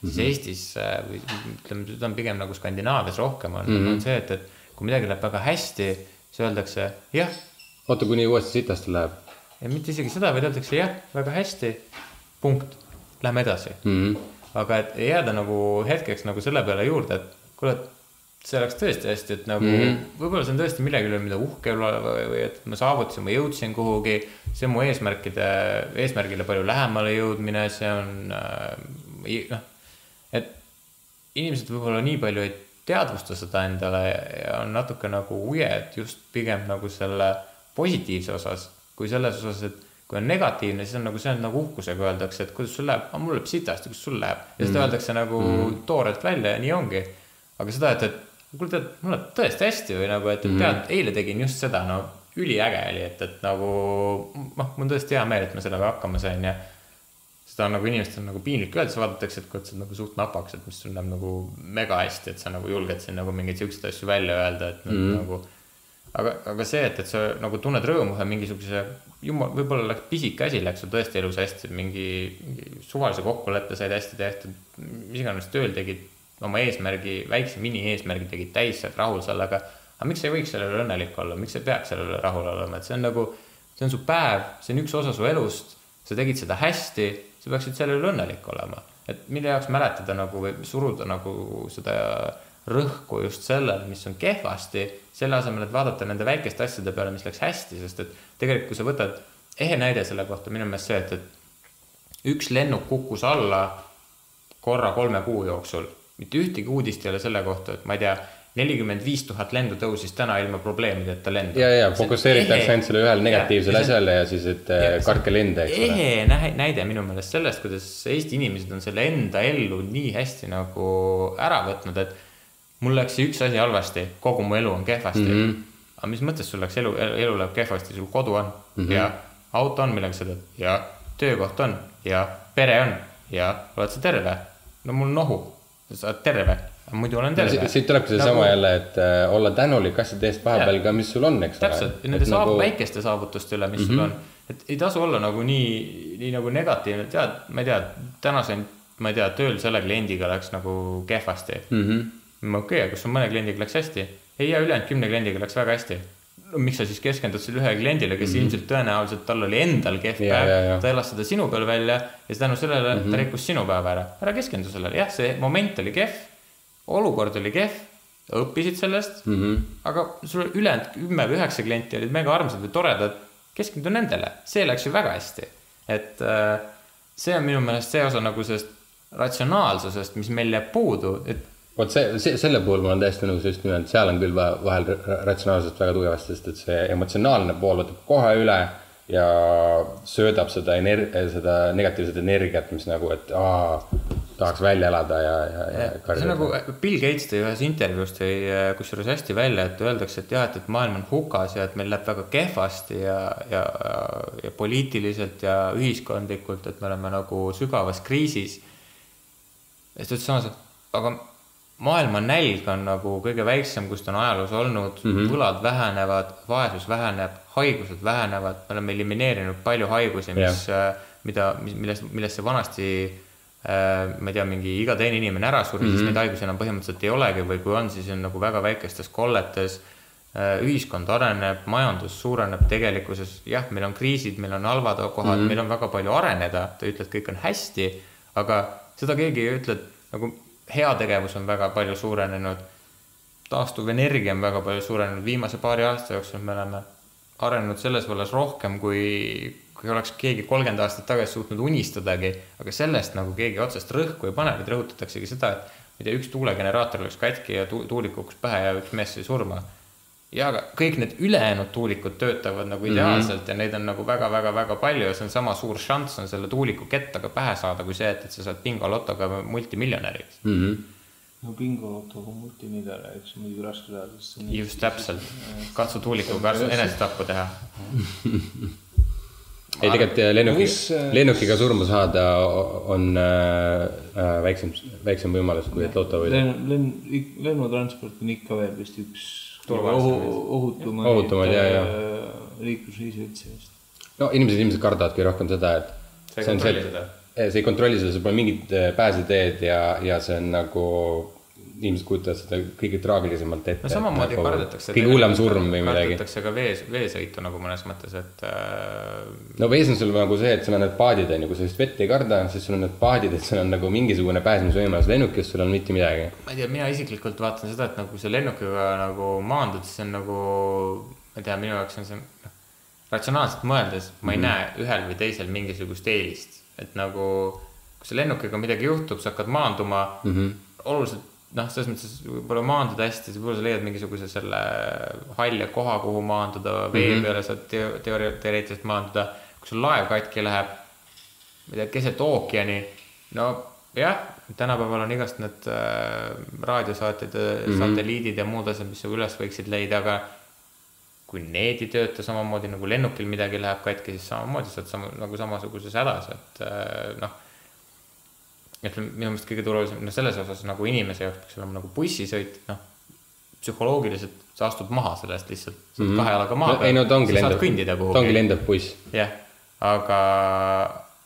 siis mm -hmm. Eestis äh, või ütleme, seda on pigem nagu Skandinaavias rohkem on mm, -hmm. on see, et, et kui midagi läheb väga hästi, siis öeldakse jah. oota, kuni uuesti sitasti läheb ja mitte isegi seda, vaid öeldakse jah, väga hästi, punkt, lähme edasi mm. -hmm. aga et jääda nagu hetkeks nagu selle peale juurde, et kuule, et see läks tõesti hästi, et nagu mm -hmm. võib-olla see on tõesti millegi üle, mida uhke olla või, või et ma saavutasin, ma jõudsin kuhugi. see on mu eesmärkide, eesmärgile palju lähemale jõudmine, see on äh, noh, et inimesed võib-olla nii palju ei teadvusta seda endale ja on natuke nagu ujed just pigem nagu selle positiivse osas, kui selles osas, et kui on negatiivne, siis on nagu see on nagu uhkusega öeldakse, et kuidas sul läheb, mul läheb sitasti, kuidas sul läheb. ja seda mm. öeldakse nagu mm. toorelt välja ja nii ongi. aga seda, et, et kuule tead, mul läheb tõesti hästi või nagu, et, et tead, eile tegin just seda, no üliäge oli, et, et nagu noh, mul on tõesti hea meel, et ma sellega hakkama sain ja seda on nagu inimestel nagu piinlik öelda, siis vaadatakse, et kuule, sa oled nagu suht napaks, et mis sul läheb nagu mega hästi, et sa nagu julged siin nagu mingeid siukseid asju välja öelda, et mm nagu. Aga, aga see, et, et sa nagu tunned rõõmu ühe mingisuguse, jumal, võib-olla läks pisike asi, läks sul tõesti elus hästi, mingi, mingi suvalise kokkuleppe said hästi tehtud, mis iganes tööl tegid oma eesmärgi, väikse mini-eesmärgi tegid täis, sa oled rahul sellega. aga miks sa ei võiks selle üle õnnelik olla, miks sa ei peaks selle üle rahul olema, et see on nagu, see on su päev, see on üks osa su elust, sa tegid seda hästi sa peaksid selle üle õnnelik olema. et mille jaoks mäletada nagu või suruda nagu seda rõhku just sellele, mis on kehvasti, selle asemel, et vaadata nende väikeste asjade peale, mis läks hästi, sest et tegelikult, kui sa võtad, ehe näide selle kohta minu meelest see, et, et üks lennuk kukkus alla korra kolme kuu jooksul, mitte ühtegi uudist ei ole selle kohta, et ma ei tea nelikümmend viis tuhat lendu tõusis täna ilma probleemideta lendu. ja, ja fokusseeritakse ainult selle ühele negatiivsele asjale ja siis, et ja, kartke lende, eks ole. ehe näide minu meelest sellest, kuidas Eesti inimesed on selle enda ellu nii hästi nagu ära võtnud, et mul läks üks asi halvasti, kogu mu elu on kehvasti mm. -hmm. aga mis mõttes sul läks elu, elu läheb kehvasti, sul kodu on mm -hmm. ja auto on, millega sa teed ja töökoht on ja pere on ja oled sa terve? no mul nohu, sa oled terve muidu olen terve. siit tulebki seesama nagu... jälle, et äh, olla tänulik asjade eest vahepeal ka, mis sul on, eks ole. täpselt, nende saab nagu... väikeste saavutuste üle, mis mm -hmm. sul mhm. on. et ei tasu olla nagu nii, nii nagu negatiivne, tead, ma ei tea, täna sain, ma ei tea, tööl selle kliendiga läks nagu kehvasti mm. -hmm. Okei okay,, aga sul mõne kliendiga läks hästi? ei, ja ülejäänud kümne kliendiga läks väga hästi no miks sa siis keskendud selle ühe kliendile, kes mm -hmm. ilmselt tõenäoliselt tal oli endal kehv päev, ta elas seda sinu peal välja ja tänu sellele mm -hmm. ta rikkus sinu päeva ära. ära keskendu sellele, jah, see moment oli kehv olukord oli kehv, õppisid sellest mm, -hmm. aga sul ülejäänud kümme või üheksa klienti olid mega armsad või toredad, keskendu nendele, see läks ju väga hästi. et äh, see on minu meelest see osa nagu sellest ratsionaalsusest, mis meil jääb puudu, et vot see, see, selle puhul ma olen täiesti nõus, just nimelt seal on küll vahel ratsionaalsust väga tugevasti, sest et see emotsionaalne pool võtab kohe üle ja söödab seda ener-, seda negatiivset energiat, mis nagu, et aa, tahaks välja elada ja, ja, ja. see on nagu Bill Gates tõi ühes intervjuus tõi äh, kusjuures hästi välja, et öeldakse, et jah, et, et maailm on hukas ja et meil läheb väga kehvasti ja, ja, ja, ja poliitiliselt ja ühiskondlikult, et me oleme nagu sügavas kriisis. ja siis ta ütles samas, et aga maailma nälg on nagu kõige väiksem, kus ta on ajaloos olnud mm, -hmm. võlad vähenevad, vaesus väheneb, haigused vähenevad, me oleme elimineerinud palju haigusi, mis yeah., äh, mida, millest, millesse vanasti Äh, ma ei tea, mingi iga teine inimene ära suri mm, -hmm. siis mhm. neid haigusi enam põhimõtteliselt ei olegi või kui on, siis on nagu väga väikestes kolletes. Äh, ühiskond areneb, majandus suureneb tegelikkuses, jah, meil on kriisid, meil on halvad kohad mm, -hmm. meil on väga palju areneda, ta ütleb, et kõik on hästi, aga seda keegi ei ütle, et nagu heategevus on väga palju suurenenud. taastuvenergia on väga palju suurenenud, viimase paari aasta jooksul me oleme arenenud selles vallas rohkem kui kui oleks keegi kolmkümmend aastat tagasi suutnud unistadagi, aga sellest nagu keegi otsest rõhku ei pane, vaid rõhutataksegi seda, et ma ei tea, üks tuulegeneraator läks katki ja tu tuulik kukkus pähe ja üks mees sai surma. Ja aga kõik need ülejäänud tuulikud töötavad nagu ideaalselt mm -hmm. ja neid on nagu väga-väga-väga palju ja see on sama suur šanss on selle tuuliku kettaga pähe saada, kui see, et, et sa saad bingolotoga multimiljonäriks mm. -hmm no bingolotoga multimiljonäriks on muidugi raske saada, sest see on just täpselt, katsu tuulikuga enesetappu teha ei, tegelikult äh, lennuki, äh, lennukiga surma saada on äh, äh, väiksem, väiksem võimalus, kui et loto võidab. lenn, lenn, lennutransport on ikka veel vist üks ohu, ohutumaid, ohutumaid ja, ja. liiklusviise üldse vist. no inimesed ilmselt kardavadki rohkem seda, et see on see, et see ei kontrolli seda, sul pole mingit pääseteed ja, ja see on nagu inimesed kujutavad seda kõige traagilisemalt ette. no samamoodi nagu kardetakse. kõige hullem surm või midagi. kardetakse ka vees, veesõitu nagu mõnes mõttes, et äh.... no vees on sul nagu see, et sul on need paadid on ju, kui sa just vett ei karda, siis sul on need paadid, et sul on nagu mingisugune pääsemisvõimalus, lennukis sul on mitte midagi. ma ei tea, mina isiklikult vaatan seda, et nagu sa lennukiga nagu maandud, siis on nagu, ma ei tea, minu jaoks on see noh, ratsionaalselt mõeldes ma ei mm -hmm. näe ühel või teisel mingisugust eelist, et nagu kui sa lennukiga midagi juhtub, sa hakkad maanduma mm, -hmm. oluliselt noh, selles mõttes võib-olla maanduda hästi, võib-olla sa leiad mingisuguse selle halja koha, kuhu maanduda, vee mm -hmm. peale saad teo- teoori-, teoreetiliselt maanduda. kui sul laev katki läheb, ma ei tea, keset ookeani, no jah, tänapäeval on igast need äh, raadiosaated mm -hmm. satelliidid ja muud asjad, mis sa üles võiksid leida, aga kui need ei tööta samamoodi nagu lennukil midagi läheb katki, siis samamoodi sa oled sama nagu samasuguses hädas, et äh, noh ütleme minu meelest kõige turvalisem, no selles osas nagu inimese jaoks peaks olema nagu bussisõit, noh. psühholoogiliselt sa astud maha sellest lihtsalt, sa oled mm -hmm. kahe jalaga maa ei no sa saad kõndida ta ongi kuhugi. lendav buss. jah, aga,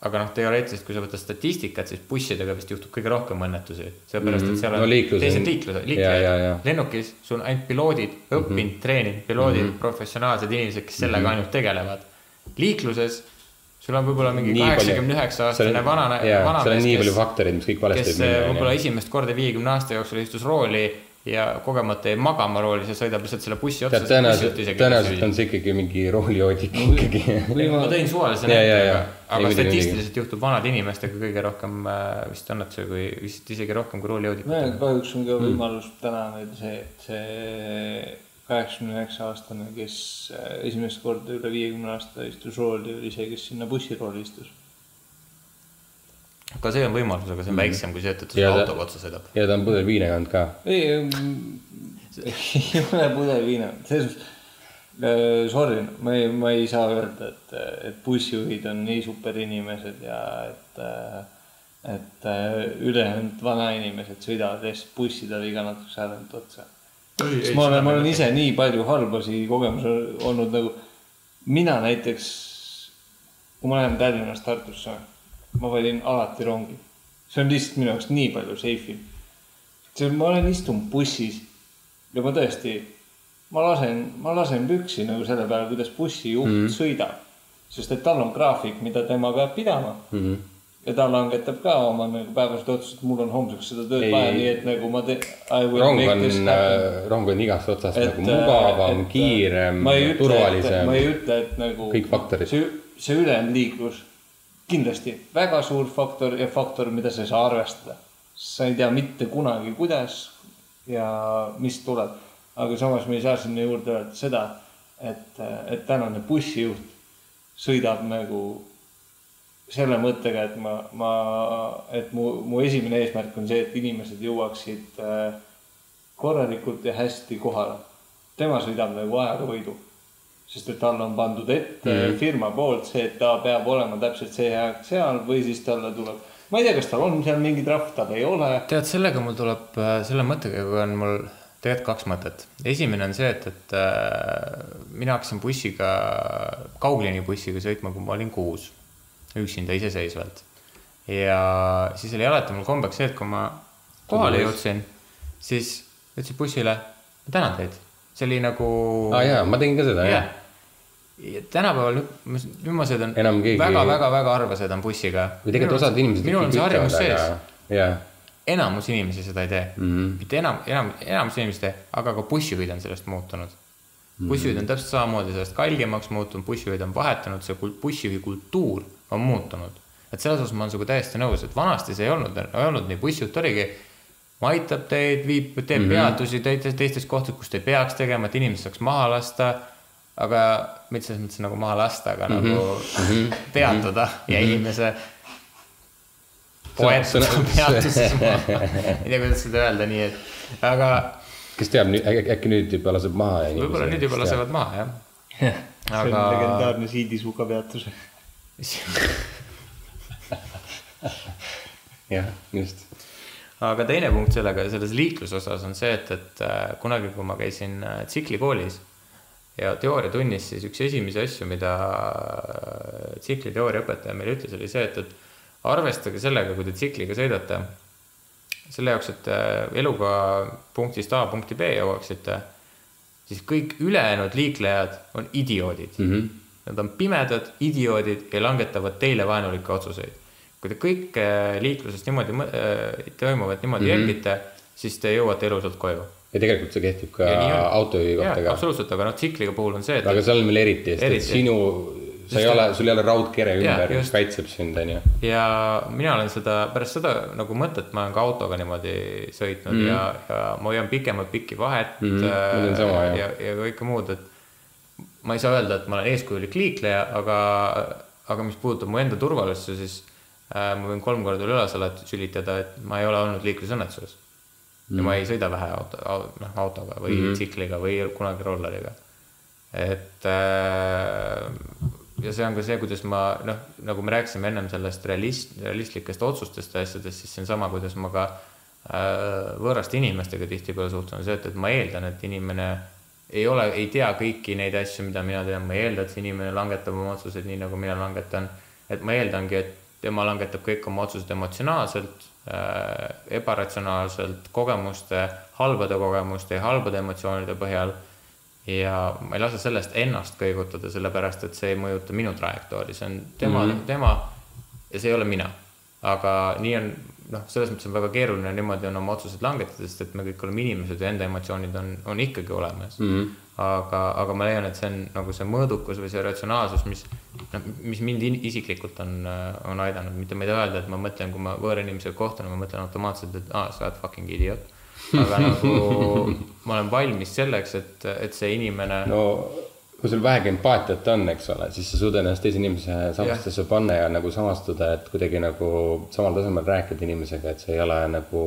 aga noh, teoreetiliselt, kui sa võtad statistikat, siis bussidega vist juhtub kõige rohkem õnnetusi, sellepärast et seal on No liiklus teised liiklused, ja, ja, ja. liiklejad, lennukis sul on ainult piloodid, õppinud mm -hmm. treeninud piloodid mm, -hmm. professionaalsed inimesed, kes sellega mm -hmm. ainult tegelevad. liikluses sul on võib-olla mingi kaheksakümne üheksa aastane on vanamees, nii palju kes faktoreid, mis kõik valesti kes eh, võib-olla esimest korda viiekümne aasta jooksul istus rooli ja kogemata jäi magama roolis ja sõidab lihtsalt selle bussi otsa. tõenäoliselt, tõenäoliselt on see ikkagi mingi roolijoodik ikkagi. ma tõin suvalise näite, aga, Ei, aga statistiliselt juhtub vanade inimestega kõige rohkem äh, vist õnnetusi kui vist isegi rohkem kui nojah, roolijoodikutel. kahjuks on ka võimalus täna veel see, et see kaheksakümne üheksa aastane, kes äh, esimest korda üle viiekümne aasta istus rooli, oli see, kes sinna bussirooli istus. ka see on võimalus, aga see on väiksem kui see, et sulle ta- autoga otsa sõidab. ja ta on pudel viina kandnud ka. ei, ei ole pudelviina, selles suhtes äh, sorry, ma ei, ma ei saa öelda, et, et bussijuhid on nii super inimesed ja et, et äh, ülejäänud vanainimesed sõidavad lihtsalt bussidele iga natukese tagant otsa. Sest ma olen, ma olen ise nii palju halbasi kogemusi olnud nagu, mina näiteks, kui ma lähen Tallinnast Tartusse, ma valin alati rongi. see on lihtsalt minu jaoks nii palju safe im see, ma olen istunud bussis ja ma tõesti, ma lasen, ma lasen püksi nagu selle peale, kuidas bussijuht mm -hmm. sõidab. sest et tal on graafik, mida tema peab pidama mm. -hmm. Ja ta langetab ka oma nagu päevased otsused, mul on homseks seda tööd Ei. vaja, nii et nagu ma teen. rong on, rong on igast otsast nagu mugavam, kiirem, turvalisem ma. ei ütle, et nagu. Kõik faktorid. see, see ülejäänud liiklus, kindlasti väga suur faktor ja faktor, mida sa ei saa arvestada. sa ei tea mitte kunagi, kuidas ja mis tuleb. aga samas me ei saa sinna juurde öelda seda, et, et tänane bussijuht sõidab nagu selle mõttega, et ma, ma, et mu, mu esimene eesmärk on see, et inimesed jõuaksid äh, korralikult ja hästi kohale. tema sõidab nagu ajaga võidu. sest et talle on pandud ette mm. firma poolt see, et ta peab olema täpselt see aeg seal või siis talle tuleb, ma ei tea, kas tal on seal mingi trahv, tal ei ole. tead, sellega mul tuleb, selle mõttega on mul tegelikult kaks mõtet. esimene on see, et, et äh, mina hakkasin bussiga, kaugliinibussiga sõitma, kui ma olin kuus, üksinda iseseisvalt. ja siis oli alati mul kombeks see, et kui ma kohale jõudsin, siis ütlesin bussile, ma tänan teid. see oli nagu aa jaa, ma tegin ka seda jah jah., ja tänapäeval Enam keegi- väga-väga-väga harva sõidan bussiga. või tegelikult osad inimesed. minul on see harjumus sees. jaa, enamus inimesi seda ei tee mm. -hmm. mitte enam, enam, enamus inimesi ei tee, aga ka bussijuhid on sellest muutunud. Bussijuhid on täpselt samamoodi sellest kallimaks muutunud, bussijuhid on vahetunud, see bussijuhi kultuur on muutunud. et selles osas ma olen sinuga täiesti nõus, et vanasti see ei olnud, ei olnud nii, bussijuht oligi, aitab teid, viib, teeb mm -hmm. peatusi teistes, teistes kohtades, kus te ei peaks tegema, et inimesed saaks maha lasta. aga mitte selles mõttes nagu maha lasta, aga mm -hmm. nagu peatada mm -hmm. ja inimese poetada peatuses maha. ei tea, kuidas seda öelda, nii et, aga kes teab, äkki nüüd juba laseb maha. võib-olla nüüd juba lasevad maha, jah. see on aga legendaarne Siidisuka peatus. jah, just. aga teine punkt sellega, selles liikluse osas on see, et, et äh, kunagi, kui ma käisin äh, tsiklikoolis ja teooriatunnis, siis üks esimesi asju, mida äh, tsikliteooria õpetaja meile ütles, oli see, et, et arvestage sellega, kui te tsikliga sõidate, selle jaoks, et äh, eluga punktist A punkti B jõuaksite, siis kõik ülejäänud liiklejad on idioodid mm. -hmm. Nad on pimedad idioodid ja langetavad teile vaenulikke otsuseid. kui te kõike liikluses niimoodi äh, toimuvat niimoodi mm -hmm. jälgite, siis te jõuate elusalt koju. ja tegelikult see kehtib ka Ja nii on. autojuhi kohta jaa, ka. absoluutselt, aga noh, tsikliga puhul on see, et aga seal on veel eriti, sest Eriti. sinu sa ei ole, sul ei ole raudkere ümber, mis kaitseb sind, onju. ja mina olen seda pärast seda nagu mõtet, ma olen ka autoga niimoodi sõitnud mm. ja, ja ma hoian pikemat pikki vahet Mhm, mm, mul on sama, ja, ja kõike muud, et ma ei saa öelda, et ma olen eeskujulik liikleja, aga, aga mis puudutab mu enda turvalisuse, siis äh, ma võin kolm korda üle alati sülitada, et ma ei ole olnud liiklusõnnetuses mm.. ja ma ei sõida vähe auto, noh autoga või mm -hmm. tsikliga või kunagi rolleriga. et äh, ja see on ka see, kuidas ma noh, nagu me rääkisime ennem sellest realist, realistlikest otsustest ja asjadest, siis see on sama, kuidas ma ka äh, võõraste inimestega tihtipeale suhtlen, see, et, et ma eeldan, et inimene ei ole, ei tea kõiki neid asju, mida mina tean, ma ei eelda, et see inimene langetab oma otsuseid nii, nagu mina langetan. et ma eeldangi, et tema langetab kõik oma otsused emotsionaalselt äh,, ebaratsionaalselt, kogemuste, halbade kogemuste ja halbade emotsioonide põhjal ja ma ei lase sellest ennast kõigutada, sellepärast et see ei mõjuta minu trajektoori, see on tema mm, -hmm. tema ja see ei ole mina. aga nii on, noh, selles mõttes on väga keeruline niimoodi on oma otsused langetada, sest et me kõik oleme inimesed ja enda emotsioonid on, on ikkagi olemas mm. -hmm. aga, aga ma leian, et see on nagu see mõõdukus või see ratsionaalsus, mis, noh, mis mind in- isiklikult on, on aidanud, mitte ma ei taha öelda, et ma mõtlen, kui ma võõra inimesega kohtun, ma mõtlen automaatselt, et aa, sa oled fucking idioot aga nagu ma olen valmis selleks, et, et see inimene no. kui sul vähegi empaatiat on, eks ole, siis sa suudad ennast teise inimese samastesse panna ja nagu samastuda, et kuidagi nagu samal tasemel rääkida inimesega, et see ei ole nagu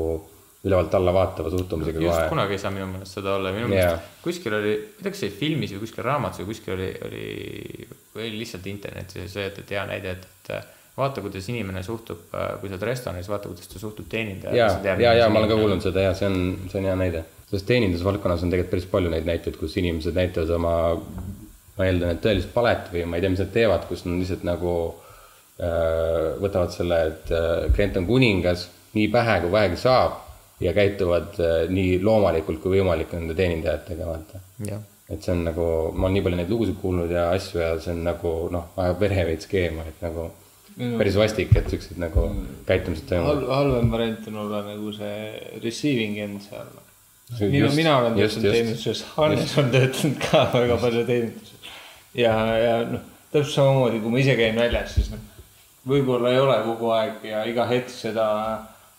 ülevalt alla vaatava suhtumisega just kohe. kunagi ei saa minu meelest seda olla, minu meelest kuskil oli, ma ei tea, kas see filmis või kuskil raamatus või kuskil oli, oli, või lihtsalt internetis oli see, et, et hea näide, et, et vaata, kuidas inimene suhtub, kui sa oled restoranis, vaata, kuidas ta suhtub ja, teenindajasse. ja, ja ma olen ka kuulnud seda ja see on, see on hea näide. sest teenindusvaldkonnas on tegelikult päris palju neid näiteid, kus inimesed näitavad oma, ma eeldan, et tõelist palet või ma ei tea, mis nad teevad, kus nad lihtsalt nagu äh, võtavad selle, et äh, klient on kuningas nii pähe kui vähegi saab ja käituvad äh, nii loomalikult kui võimalik nende teenindajatega, vaata. et see on nagu, ma olen nii palju neid lugusid kuulnud ja asju ja see on nagu noh, ajab vere veits keema, et nagu päris vastik, et siuksed nagu käitumised toimuvad. halb, halvem variant on olla nagu see receiving end seal. mina, Just, mina olen töötanud teeninduses, Hannes on töötanud ka väga palju teeninduses. ja, ja noh, täpselt samamoodi, kui ma ise käin väljas, siis noh, võib-olla ei ole kogu aeg ja iga hetk seda,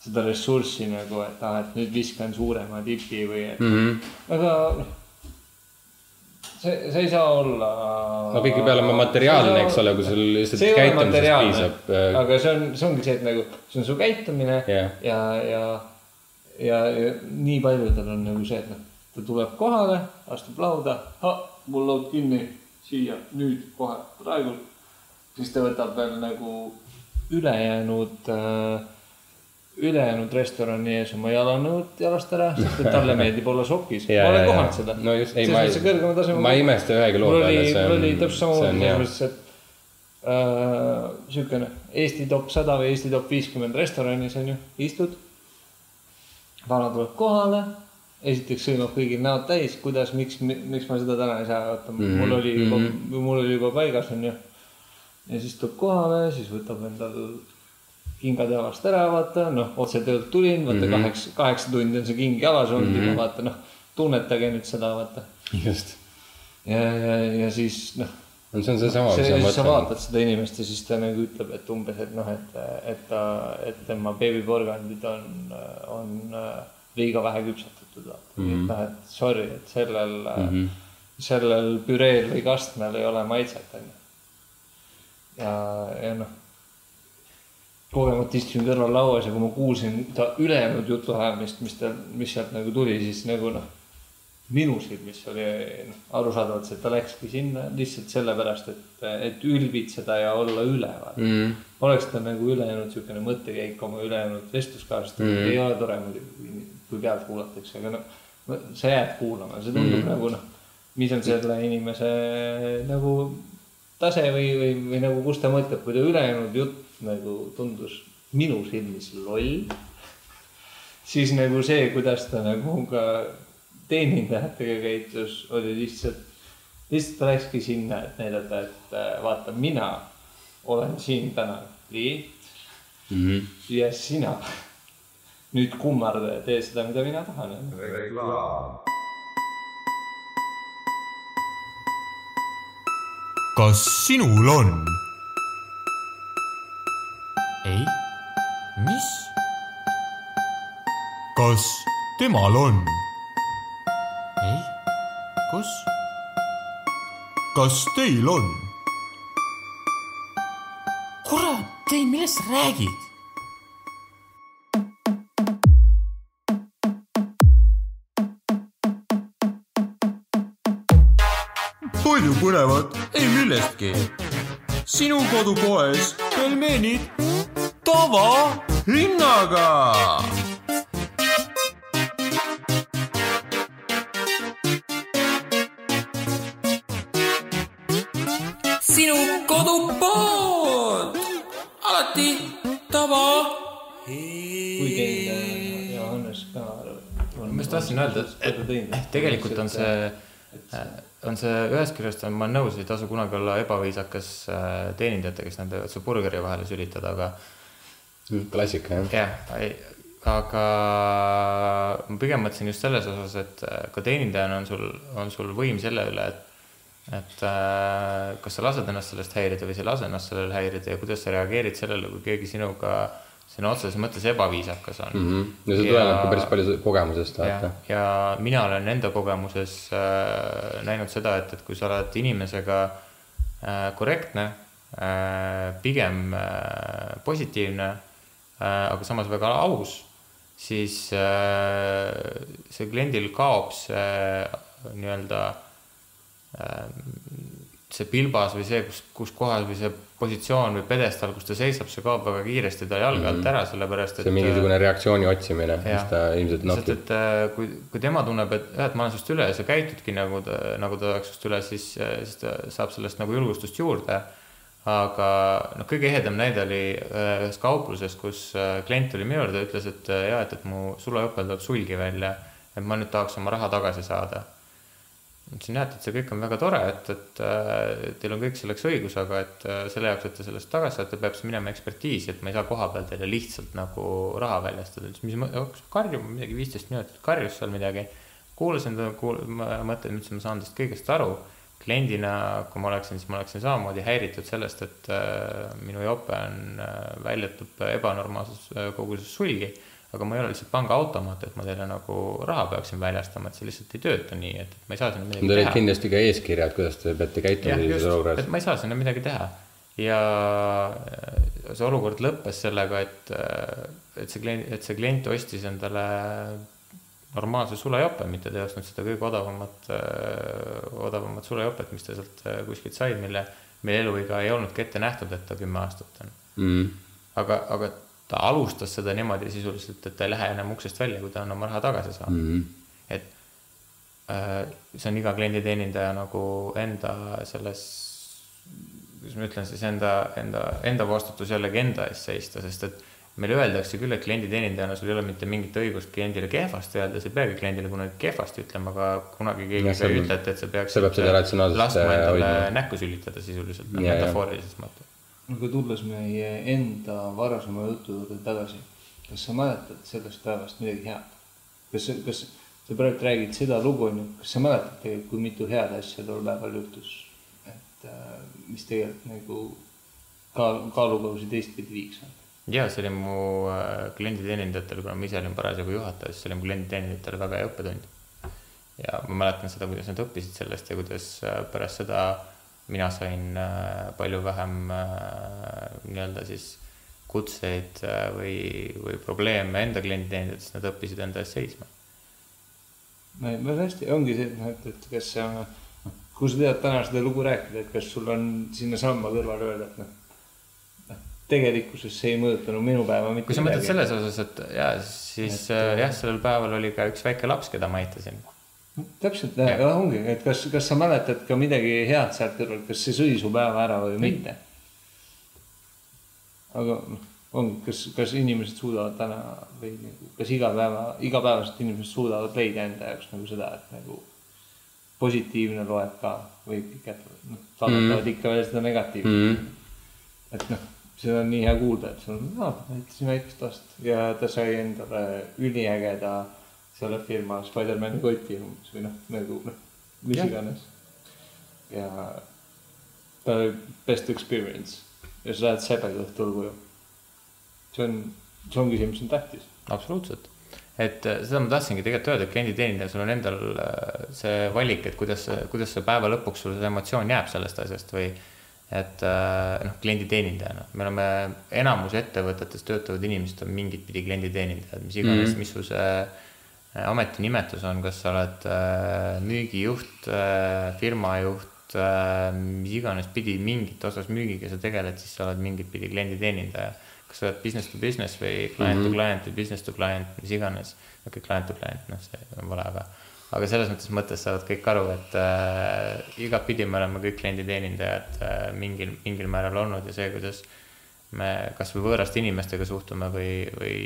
seda ressurssi nagu, et ah, et nüüd viskan suurema tipi või et mm. -hmm. aga noh, see, see ei saa olla. no kõigepealt on materiaalne, eks ole, kui sul lihtsalt ei käitumisest piisab, äh, aga see on, see ongi see, et nagu see on su käitumine Jah. ja, ja, ja, ja nii paljudel on nagu see, et noh, ta tuleb kohale, astub lauda, mul laud kinni, siia, nüüd, kohe, praegu. siis ta võtab veel nagu ülejäänud äh, ülejäänud restorani ees oma jalanõud jalast ära, sest et talle meeldib olla sokis. Ma olen kohanud seda. No just, ei, ma ei- ma ei imesta ühegi loo peale, mul oli täpselt samamoodi selles mõttes, et äh, siukene Eesti top sada või Eesti top viiskümmend restoranis on ju, istud. vana tuleb kohale, esiteks sõimab kõigil näod täis, kuidas, miks, miks ma seda täna ei saa, vaata Mhm, mul oli juba, mul oli juba paigas on ju. ja siis tuleb kohale, siis võtab endal kingad jalast ära, vaata noh, otse töölt tulin, vaata Mhm. kaheksa, kaheksa tundi on see king jalas olnud juba, vaata noh, tunnetage nüüd seda, vaata. just. ja, ja, ja siis noh no see on seesama, mis see, sa vaatad seda inimest ja siis ta nagu ütleb, et umbes, et noh, et, et ta, et tema beebiporgandid on, on äh, liiga vähe küpsetatud, vaata mm. -hmm. et noh, et sorry, et sellel mm, -hmm. sellel püreel või kastmel ei ole maitset, onju. ja, ja noh, kogemata istusin kõrval lauas ja kui ma kuulsin ta ülejäänud jutuajamist, mis tal, mis sealt nagu tuli, siis nagu noh, minu silmis oli noh, arusaadavalt see, et ta läkski sinna lihtsalt sellepärast, et, et ülbitseda ja olla üleval mm.. oleks ta nagu ülejäänud niisugune mõttekäik oma ülejäänud vestluskaaslastega mm., ei ole tore muidugi, kui, pealt kuulatakse, aga noh, sa jääd kuulama, see tundub mm. nagu noh, mis on selle inimese nagu tase või, või, või nagu kus ta mõtleb, kui ta ülejäänud jutt nagu tundus minu silmis loll siis nagu see, kuidas ta nagu ka teenindajatega käitus, oli lihtsalt, lihtsalt ta läkski sinna, et näidata, et äh, vaata, mina olen siin täna klient mm. -hmm. ja sina nüüd kummarda ja tee seda, mida mina tahan. kas sinul on? ei, mis? kas temal on? ei, kus? kas teil on? kurat, ei, millest sa räägid? palju põnevat, ei millestki. sinu kodupoes pelmeenid tavahinnaga sinu kodupood, alati tava. kui teil ja Hannes ka. ma just tahtsin öelda, et, et tegelikult on see, on see ühest küljest on, ma olen nõus, ei tasu kunagi olla ebaviisakas äh, teenindajatega, kes nad võivad su burgeri vahele sülitada, aga klassika jah. jah, aga ma pigem mõtlesin just selles osas, et äh, ka teenindajana on sul, on sul võim selle üle, et et äh, kas sa lased ennast sellest häirida või sa ei lase ennast sellele häirida ja kuidas sa reageerid sellele, kui keegi sinuga sõna otseses mõttes ebaviisakas on mm. Mhm. ja see tuleneb ka päris palju kogemusest, ja ja mina olen enda kogemuses äh, näinud seda, et, et kui sa oled inimesega äh, korrektne äh,, pigem äh, positiivne aga samas väga aus, siis äh, see kliendil kaob see äh, nii-öelda äh, see pilbas või see, kus, kus kohas või see positsioon või pedestal, kus ta seisab, see kaob väga kiiresti ta jalge alt ära, sellepärast et see on mingisugune reaktsiooni otsimine, mis ta ilmselt sest nautib. et äh, kui, kui tema tunneb, et jah, et ma olen sinust üle ja sa käitudki nagu ta, nagu ta oleks sinust üle, siis, siis ta saab sellest nagu julgustust juurde. Aga noh, kõige ehedam näide oli äh, ühes kaupluses, kus äh, klient tuli minu juurde ütles, et äh, jaa, et, et mu sulajopel tuleb sulgi välja, et ma nüüd tahaks oma raha tagasi saada ütlesin jah, et, see kõik on väga tore, et, et teil on kõik selleks õigus, aga et selle jaoks, et te sellest tagasi saate, peab see minema ekspertiisi, et ma ei saa koha peal teile lihtsalt nagu raha väljastada. ütles, mis ma, hakkas karjuma midagi viisteist minutit, karjus seal midagi. kuulasin ta kuul-, mõtlesin, ütlesin, ma saan tast kõigest aru. kliendina, kui ma oleksin, siis ma oleksin samamoodi häiritud sellest, et äh, minu jope on äh,, väljutub ebanormaalses äh, koguses sulgi aga ma ei ole lihtsalt pangaautomaat, et ma teile nagu raha peaksin väljastama, et see lihtsalt ei tööta nii, et et ma ei saa sinna midagi Teil olid teha. kindlasti ka eeskirjad, kuidas te peate käituma sellises olukorras et. ma ei saa sinna midagi teha. ja see olukord lõppes sellega, et, et see klient, et see klient ostis endale normaalse sulejope, mitte ta ei ostnud seda kõige odavamat, odavamat sulejopet, mis ta sealt äh, kuskilt sai, mille, mille eluiga ei olnudki ette nähtud, et ta kümme aastat on mm.. aga, aga ta alustas seda niimoodi sisuliselt, et ta ei lähe enam uksest välja, kui ta on oma raha tagasi saanud Mm. et äh, see on iga klienditeenindaja nagu enda selles, kuidas ma ütlen siis enda, enda, enda vastutus jällegi enda eest seista, sest et meile öeldakse küll, et klienditeenindajana sul ei ole mitte mingit õigust kliendile kehvasti öelda, sa ei peagi kliendile kunagi kehvasti ütlema, aga kunagi keegi ei see on- ütle, et, et sa peaks see peab seda ratsionaalsust, laskma äh, endale hoidma. näkku sülitada sisuliselt, ja. metafoorilises mõttes. aga tulles meie enda varasema jutu juurde tagasi, kas sa mäletad sellest päevast midagi head? kas, kas sa praegu räägid seda lugu, onju, kas sa mäletad tegelikult, kui mitu head asja tol päeval juhtus? et äh, mis tegelikult nagu kaal-, kaalukausi teistpidi viiks? Ja see oli mu äh, klienditeenindajatele, kuna ma ise olin parasjagu juhataja, siis see oli mu klienditeenindajatele väga hea õppetund. ja ma mäletan seda, kuidas nad õppisid sellest ja kuidas äh, pärast seda mina sain äh, palju vähem äh, nii-öelda siis kutseid või, või probleeme enda klienditeenindajatest, nad õppisid enda eest seisma. väga hästi, ongi see, noh, et, et kas sa, noh, kui sa tead täna seda lugu rääkida, et kas sul on sinnasamma kõrvale öelda, et noh, tegelikkuses see ei mõjutanud minu päeva mitte kui sa mõtled selles osas, et ja siis Et, äh, jah, sellel päeval oli ka üks väike laps, keda ma aitasin. täpselt, ongi, et kas, kas sa mäletad ka midagi head sealt kõrvalt, kas see sõi su päeva ära või mitte? aga noh, ongi, kas, kas inimesed suudavad täna või nagu, kas iga päeva, igapäevaselt inimesed suudavad leida enda jaoks nagu seda, et nagu positiivne loeb ka või ikka, noh, vaatavad mm. ikka veel seda negatiivset mm.. et noh, seda on nii hea kuulda, et sul on, aa, aitasin väikest last ja ta sai endale üliägeda selle firma Spider-man'i koti umbes või noh, nagu noh, mis Jah. iganes. ja tal oli best experience ja sa lähed sebega õhtul koju. see on, see ongi see, mis on tähtis. absoluutselt. et äh, seda ma tahtsingi tegelikult öelda, et klienditeenindaja, sul on endal äh, see valik, et kuidas, kuidas see päeva lõpuks sul see emotsioon jääb sellest asjast või et äh, noh, klienditeenindajana, me oleme, enamus ettevõtetes töötavad inimesed on mingit pidi klienditeenindajad, mis iganes mm, -hmm. mis su see äh, ametinimetus on, kas sa oled äh, müügijuht firmajuht mis iganes pidi mingit osas müügiga sa tegeled, siis sa oled mingit pidi klienditeenindaja kas sa oled business to business või client mm -hmm. to client või business to client, mis iganes. okei okay,, client to client, noh, see on vale, aga, aga selles mõttes mõttes saavad kõik aru, et äh, igatpidi me oleme kõik klienditeenindajad äh, mingil, mingil määral olnud ja see, kuidas me kasvõi võõraste inimestega suhtume või, või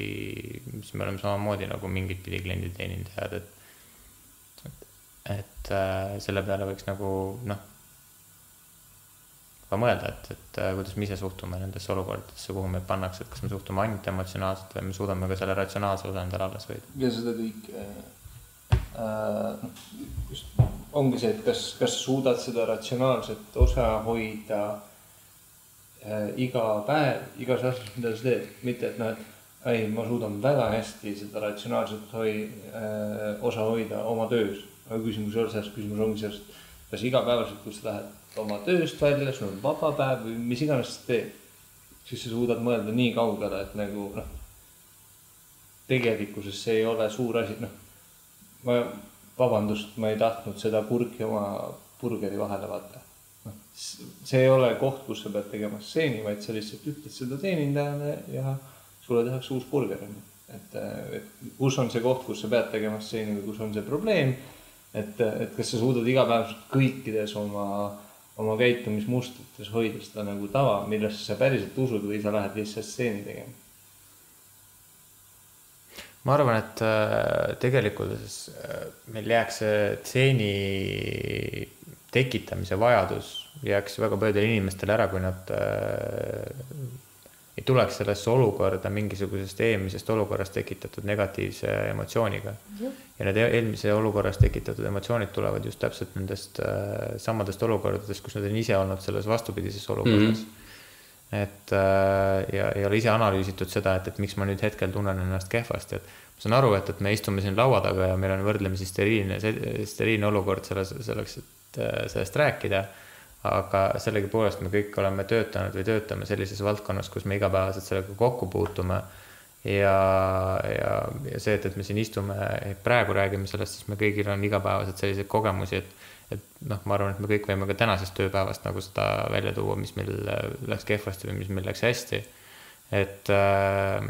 siis me oleme samamoodi nagu mingit pidi klienditeenindajad, et et äh, selle peale võiks nagu noh, ka mõelda, et, et äh, kuidas me ise suhtume nendesse olukordadesse, kuhu meid pannakse, et kas me suhtume ainult emotsionaalselt või me suudame ka selle ratsionaalse osa endale alles hoida. ja seda kõike äh,, just ongi see, et kas, kas suudad seda ratsionaalset osa hoida äh, iga päev, igas asjas, mida sa teed, mitte et noh, et ei, ma suudan väga hästi seda ratsionaalset hoi- äh,, osa hoida oma töös. aga küsimus ei ole selles, küsimus ongi selles, kas igapäevaselt, kui sa lähed oma tööst välja, sul on vaba päev või mis iganes sa teed, siis sa suudad mõelda nii kaugele, et nagu noh, tegelikkuses see ei ole suur asi, noh. ma, vabandust, ma ei tahtnud seda kurki oma burgeri vahele vaata. noh, see ei ole koht, kus sa pead tegema stseeni, vaid sa lihtsalt ütled seda teenindajale ja sulle tehakse uus burger onju. et, et kus on see koht, kus sa pead tegema stseeni või kus on see probleem. et, et kas sa suudad igapäevaselt kõikides oma, oma käitumismustrites hoida seda nagu tava, millesse sa päriselt usud või sa lähed lihtsalt stseeni tegema ma arvan, et äh, tegelikkuses äh, meil jääks see stseeni tekitamise vajadus jääks väga paljudele inimestele ära, kui nad äh, ei tuleks sellesse olukorda mingisugusest eelmisest olukorrast tekitatud negatiivse emotsiooniga. ja need eelmise olukorrast tekitatud emotsioonid tulevad just täpselt nendest äh, samadest olukordadest, kus nad on ise olnud selles vastupidises olukorras mm. -hmm et äh, ja ei ole ise analüüsitud seda, et, et miks ma nüüd hetkel tunnen ennast kehvasti, et ma saan aru, et, et me istume siin laua taga ja meil on võrdlemisi steriilne, steriilne olukord selles, selleks, et äh, sellest rääkida. aga sellegipoolest me kõik oleme töötanud või töötame sellises valdkonnas, kus me igapäevaselt sellega kokku puutume. ja, ja, ja see, et, et me siin istume, praegu räägime sellest, siis me kõigil on igapäevaselt selliseid kogemusi, et et noh, ma arvan, et me kõik võime ka tänasest tööpäevast nagu seda välja tuua, mis meil läks kehvasti või mis meil läks hästi. et äh,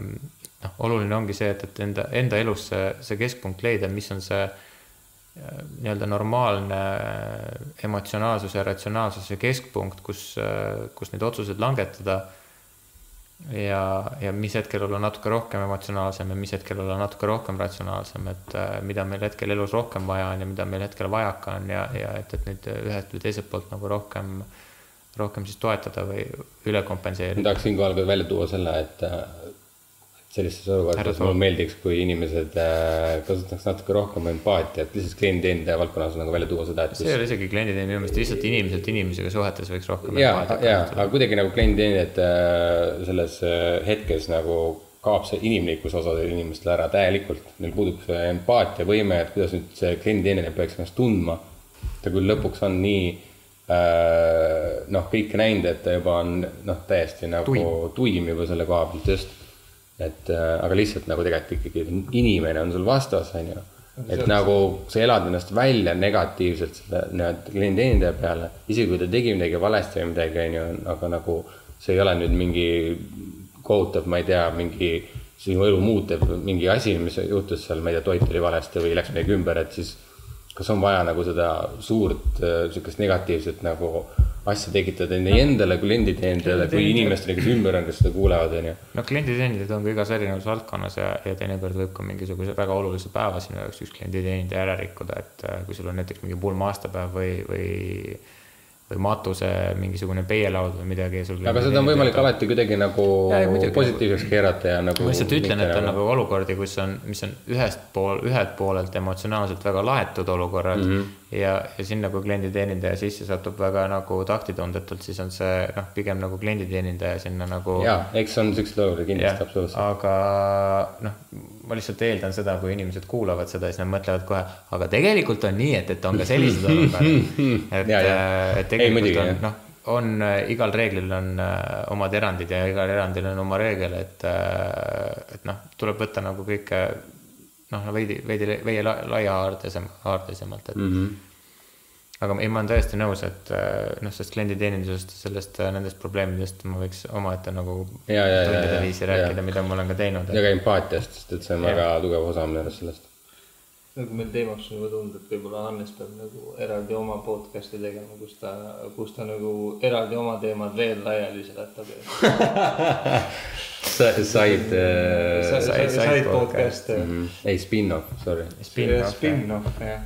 noh, oluline ongi see, et, et enda, enda elus see, see keskpunkt leida, mis on see äh, nii-öelda normaalne emotsionaalsuse ja ratsionaalsuse keskpunkt, kus, kus neid otsuseid langetada. ja, ja mis hetkel olla natuke rohkem emotsionaalsem ja mis hetkel olla natuke rohkem ratsionaalsem, et äh, mida meil hetkel elus rohkem vaja on ja mida meil hetkel vajaka on ja, ja et, et neid ühelt või teiselt poolt nagu rohkem, rohkem siis toetada või üle ma kompenseerida. tahaks siinkohal ka välja tuua selle, et äh, sellistes olukordades mulle meeldiks, kui inimesed äh, kasutaks natuke rohkem empaatiat, lihtsalt klienditeenindaja valdkonnas nagu välja tuua seda, et see ei ole isegi klienditeenindaja, minu meelest lihtsalt inimeselt inimesega suhetes võiks rohkem ja, ja, aga kuidagi nagu klienditeenindajad äh, selles äh, hetkes nagu kaob see inimlikkus osadel inimestel ära täielikult. Neil puudub see empaatiavõime, et kuidas nüüd see klienditeenindaja peaks ennast tundma. ta küll lõpuks on nii noh, kõike näinud, et ta juba on noh, täiesti nagu tuim, tuim juba selle koha pealt just. Et äh, aga lihtsalt nagu tegelikult ikkagi inimene on sul vastas, on ju. et nagu sa elad ennast välja negatiivselt selle nii-öelda klienditeenindaja peale, isegi kui ta tegi midagi valesti või midagi, on ju, aga nagu see ei ole nüüd mingi kohutav, ma ei tea, mingi sinu elu muutev mingi asi, mis juhtus seal, ma ei tea, toit oli valesti või läks midagi ümber, et siis kas on vaja nagu seda suurt äh, sihukest negatiivset nagu asja tekitada nii endale kui klienditeenindajale kui inimestele, kes ümber on, kes seda kuulevad, on ju. no klienditeenindajad on ka igas erinevas valdkonnas ja, ja teinekord võib ka mingisuguse väga olulise päeva sinu jaoks üks klienditeenindaja ära rikkuda, et äh, kui sul on näiteks mingi pulma aastapäev või, või või matuse mingisugune peielaud või midagi ja aga seda on võimalik alati kuidagi nagu jaa, muidugi. positiivseks keerata ja nagu ma lihtsalt ütlen, et on nagu olukordi, kus on, mis on ühest pool, ühelt poolelt emotsionaalselt väga laetud olukorrad mm -hmm. ja, ja sinna, kui klienditeenindaja sisse satub väga nagu taktitundetult, siis on see noh, pigem nagu klienditeenindaja sinna nagu jaa, eks on siukseid olukordi kindlasti absoluutselt. aga noh, ma lihtsalt eeldan seda, kui inimesed kuulavad seda, siis nad mõtlevad kohe, aga tegelikult on nii, et, et on ka sellised olukorrad. et, jaa. et Ei, tegelikult on jah. noh, on äh, igal reeglil on äh, omad erandid ja igal erandil on oma reegel, et, et noh, tuleb võtta nagu kõike noh, veidi, veidi, veidi la- laiahaardesem, haardesemalt, et mm. -hmm. aga ei, ma olen täiesti nõus, et äh, noh, sellest klienditeenindusest, sellest, nendest probleemidest ma võiks omaette nagu jaa, jaa, tundide jaa, viisi jaa. rääkida, mida ma olen ka teinud. ja ka empaatiast, sest et see on Jah. väga tugev osa minu arust sellest. Nagu meil teemaks on juba tulnud, et võib-olla Hannes peab nagu eraldi oma podcast'i tegema, kus ta, kus ta nagu eraldi oma teemad veel laiali seletab. sa said äh, sa said said podcast. podcast'e. mm,, ei spin-off, sorry spin-off, Spin-off, jah.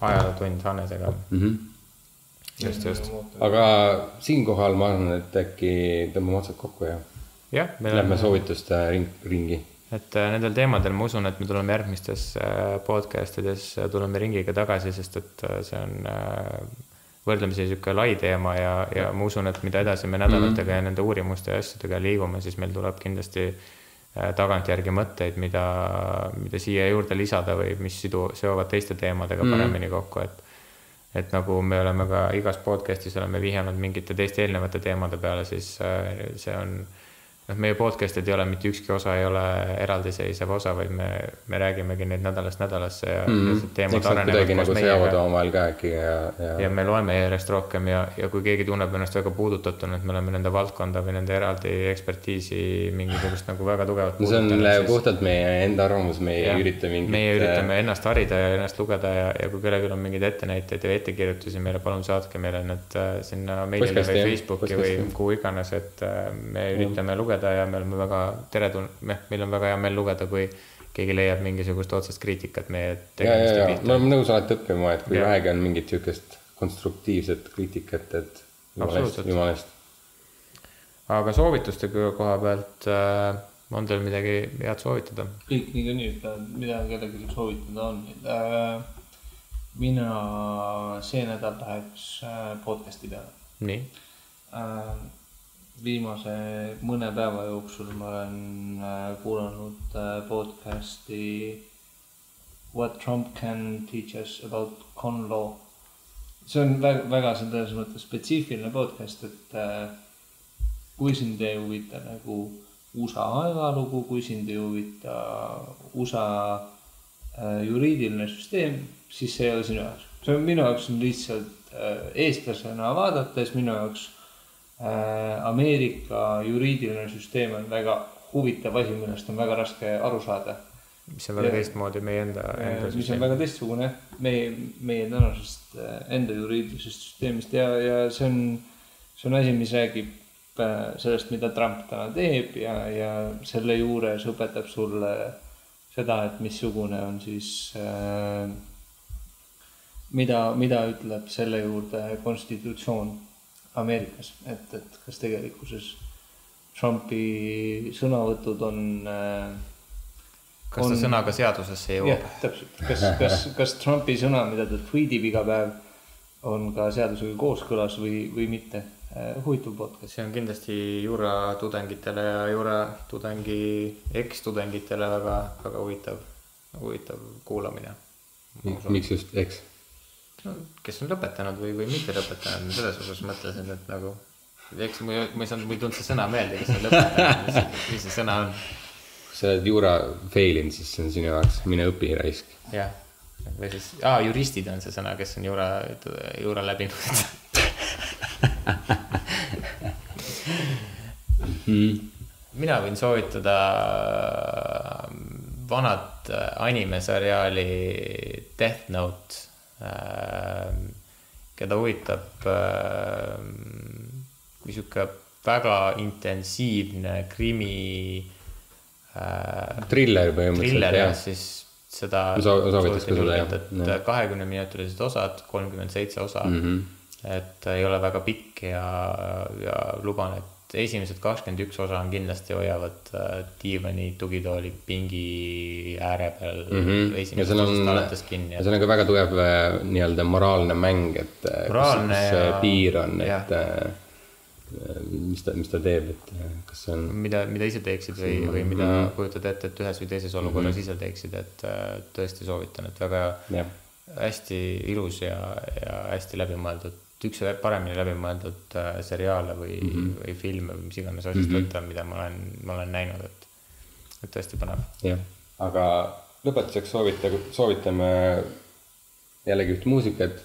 ajalootund Hannesega, mm. -hmm. just, just. aga siinkohal ma arvan, et äkki tõmbame otsad kokku ja jah, me lähme soovituste ring, ringi. Et äh, nendel teemadel ma usun, et me tuleme järgmistes äh, podcast ides, tuleme ringiga tagasi, sest et äh, see on äh, võrdlemisi niisugune lai teema ja, ja ma usun, et mida edasi me nädalatega ja nende uurimuste ja asjadega liigume, siis meil tuleb kindlasti äh, tagantjärgi mõtteid, mida, mida siia juurde lisada või mis sidu, seovad teiste teemadega paremini kokku, et et nagu me oleme ka igas podcast'is oleme vihjanud mingite teiste eelnevate teemade peale, siis äh, see on noh, meie podcast'id ei ole mitte ükski osa ei ole eraldiseisev osa, vaid me, me räägimegi neid nädalast nädalasse ja mm -hmm. teemad arenevad koos nagu meiega omavahel ka äkki ja, ja, ja me loeme järjest rohkem ja, ja kui keegi tunneb ennast väga puudutatuna, et me oleme nende valdkonda või nende eraldi ekspertiisi mingisugust nagu väga tugevalt no see on puudutanud, siis- puhtalt meie enda arvamus, me ei ürita mingit. äh, meie üritame ennast harida ja ennast lugeda ja, ja kui kellelgi on mingeid ettenäiteid või ettekirjutusi meile, palun saatke meile need äh, sinna meilile või Facebooki postkasti. või kuhu iganes, et äh, me üritame lugeda ja me oleme väga teretun-, noh, meil on väga hea meel lugeda, kui keegi leiab mingisugust otsest kriitikat meie ja, ja, tegemiste ja me pihta. oleme nõus alati õppima, et kui Jah. vähegi on mingit siukest konstruktiivset kriitikat, et jumala eest, jumala eest. aga soovituste koha pealt äh, on teil midagi head soovitada? kõik niikuinii ütlevad, mida kellelgi soovitada on. mina see nädal läheks äh, podcast'i peale. nii, viimase mõne päeva jooksul ma olen äh, kuulanud äh, podcast'i What Trump can teach us about con law. see on väga, väga selles mõttes spetsiifiline podcast, et äh, kui sind ei huvita nagu USA ajalugu, kui sind ei huvita USA äh, juriidiline süsteem, siis see ei ole sinu jaoks. see on minu jaoks on lihtsalt äh, eestlasena vaadates minu jaoks Ameerika juriidiline süsteem on väga huvitav asi, millest on väga raske aru saada. mis on väga Ja- teistmoodi meie enda, enda mis on väga teistsugune meie, meie tänasest äh, enda juriidilisest süsteemist. Ja, ja see on, see on asi, mis räägib äh, sellest, mida Trump täna teeb ja, ja selle juures õpetab sulle seda, et missugune on siis äh, mida, mida ütleb selle juurde konstitutsioon Ameerikas, et, et kas tegelikkuses Trumpi sõnavõtud on äh, kas ta on- sõnaga seadusesse jah jõuab?, täpselt, kas, kas, kas Trumpi sõna, mida ta tweetib iga päev, on ka seadusega kooskõlas või, või mitte. huvitav podcast. see on kindlasti juuratudengitele ja juuratudengi ekstudengitele väga, väga huvitav, huvitav kuulamine. miks just, eks. No kes on lõpetanud või, või mitte lõpetanud, selles osas mõtlesin, et nagu eks ma ma ei saanud, mul ei tulnud see sõna meelde, kes on lõpetanud, mis, see sõna on. kui sa oled juura fail inud, siis see on sinu jaoks, mine õpi raisk. jah, või siis, aa, juristid on see sõna, kes on juura, juura läbinud. mina võin soovitada vanat animeseriaali Death Note, keda huvitab kui sihuke väga intensiivne krimi äh, triller põhimõtteliselt jah, jah. siis seda et kahekümne minutilised osad, kolmkümmend seitse osa mm. -hmm. et ei ole väga pikk ja, ja luban, et esimesed kakskümmend üks osa on kindlasti hoiavad äh, diivani, tugitooli, pingi ääre peal mm -hmm. ja seal on, ja. seal on ka väga tugev äh, nii-öelda moraalne mäng, et äh, Moraalne kus see ja- piir on, et mis ta, mis ta teeb, et kas see on mida, mida ise teeksid või, või mida mm -hmm. kujutad ette, et ühes või teises olukorras mm -hmm. ise teeksid, et tõesti soovitan, et väga jah, hästi ilus ja, ja hästi läbimõeldud, üks paremini läbimõeldud äh, seriaale või mm, -hmm. või filme või mis iganes asjast mm -hmm. võtta, mida ma olen, ma olen näinud, et, et tõesti põnev. jah. aga lõpetuseks soovita, soovitame jällegi ühte muusikat,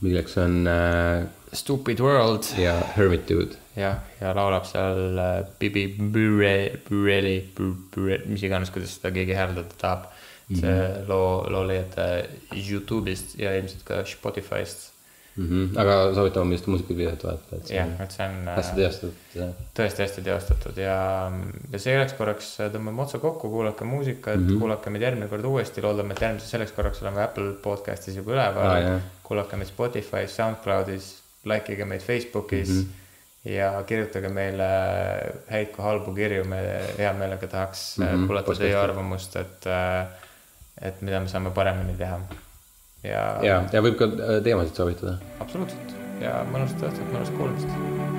milleks on äh, Stupid World ja Hermitude. jah, ja laulab seal äh, Bibi Bure- Burelli, mis iganes, kuidas seda keegi hääldada tahab. see mm -hmm. loo, loo leiate Youtube'ist ja ilmselt ka Spotify'st. Mm -hmm. aga soovitame millist muusikavideot vaadata, et see on, et see on hästi äh, teostatud. tõesti hästi teostatud ja, ja selleks korraks tõmbame otsa kokku, kuulake muusikat mm, -hmm. kuulake meid järgmine kord uuesti, loodame, et järgmiseks selleks korraks oleme Apple podcast'is juba üleval ah, kuulake meid Spotify's, SoundCloud'is, like ige meid Facebookis mm. -hmm. ja kirjutage meile häid kui halbu kirju, me hea meelega tahaks mm -hmm, kuulata teie arvamust, et, et mida me saame paremini teha. Ja, ja, ja võib ka äh, teemasid soovitada. absoluutselt ja mõnusat õhtut, mõnusat kuulamist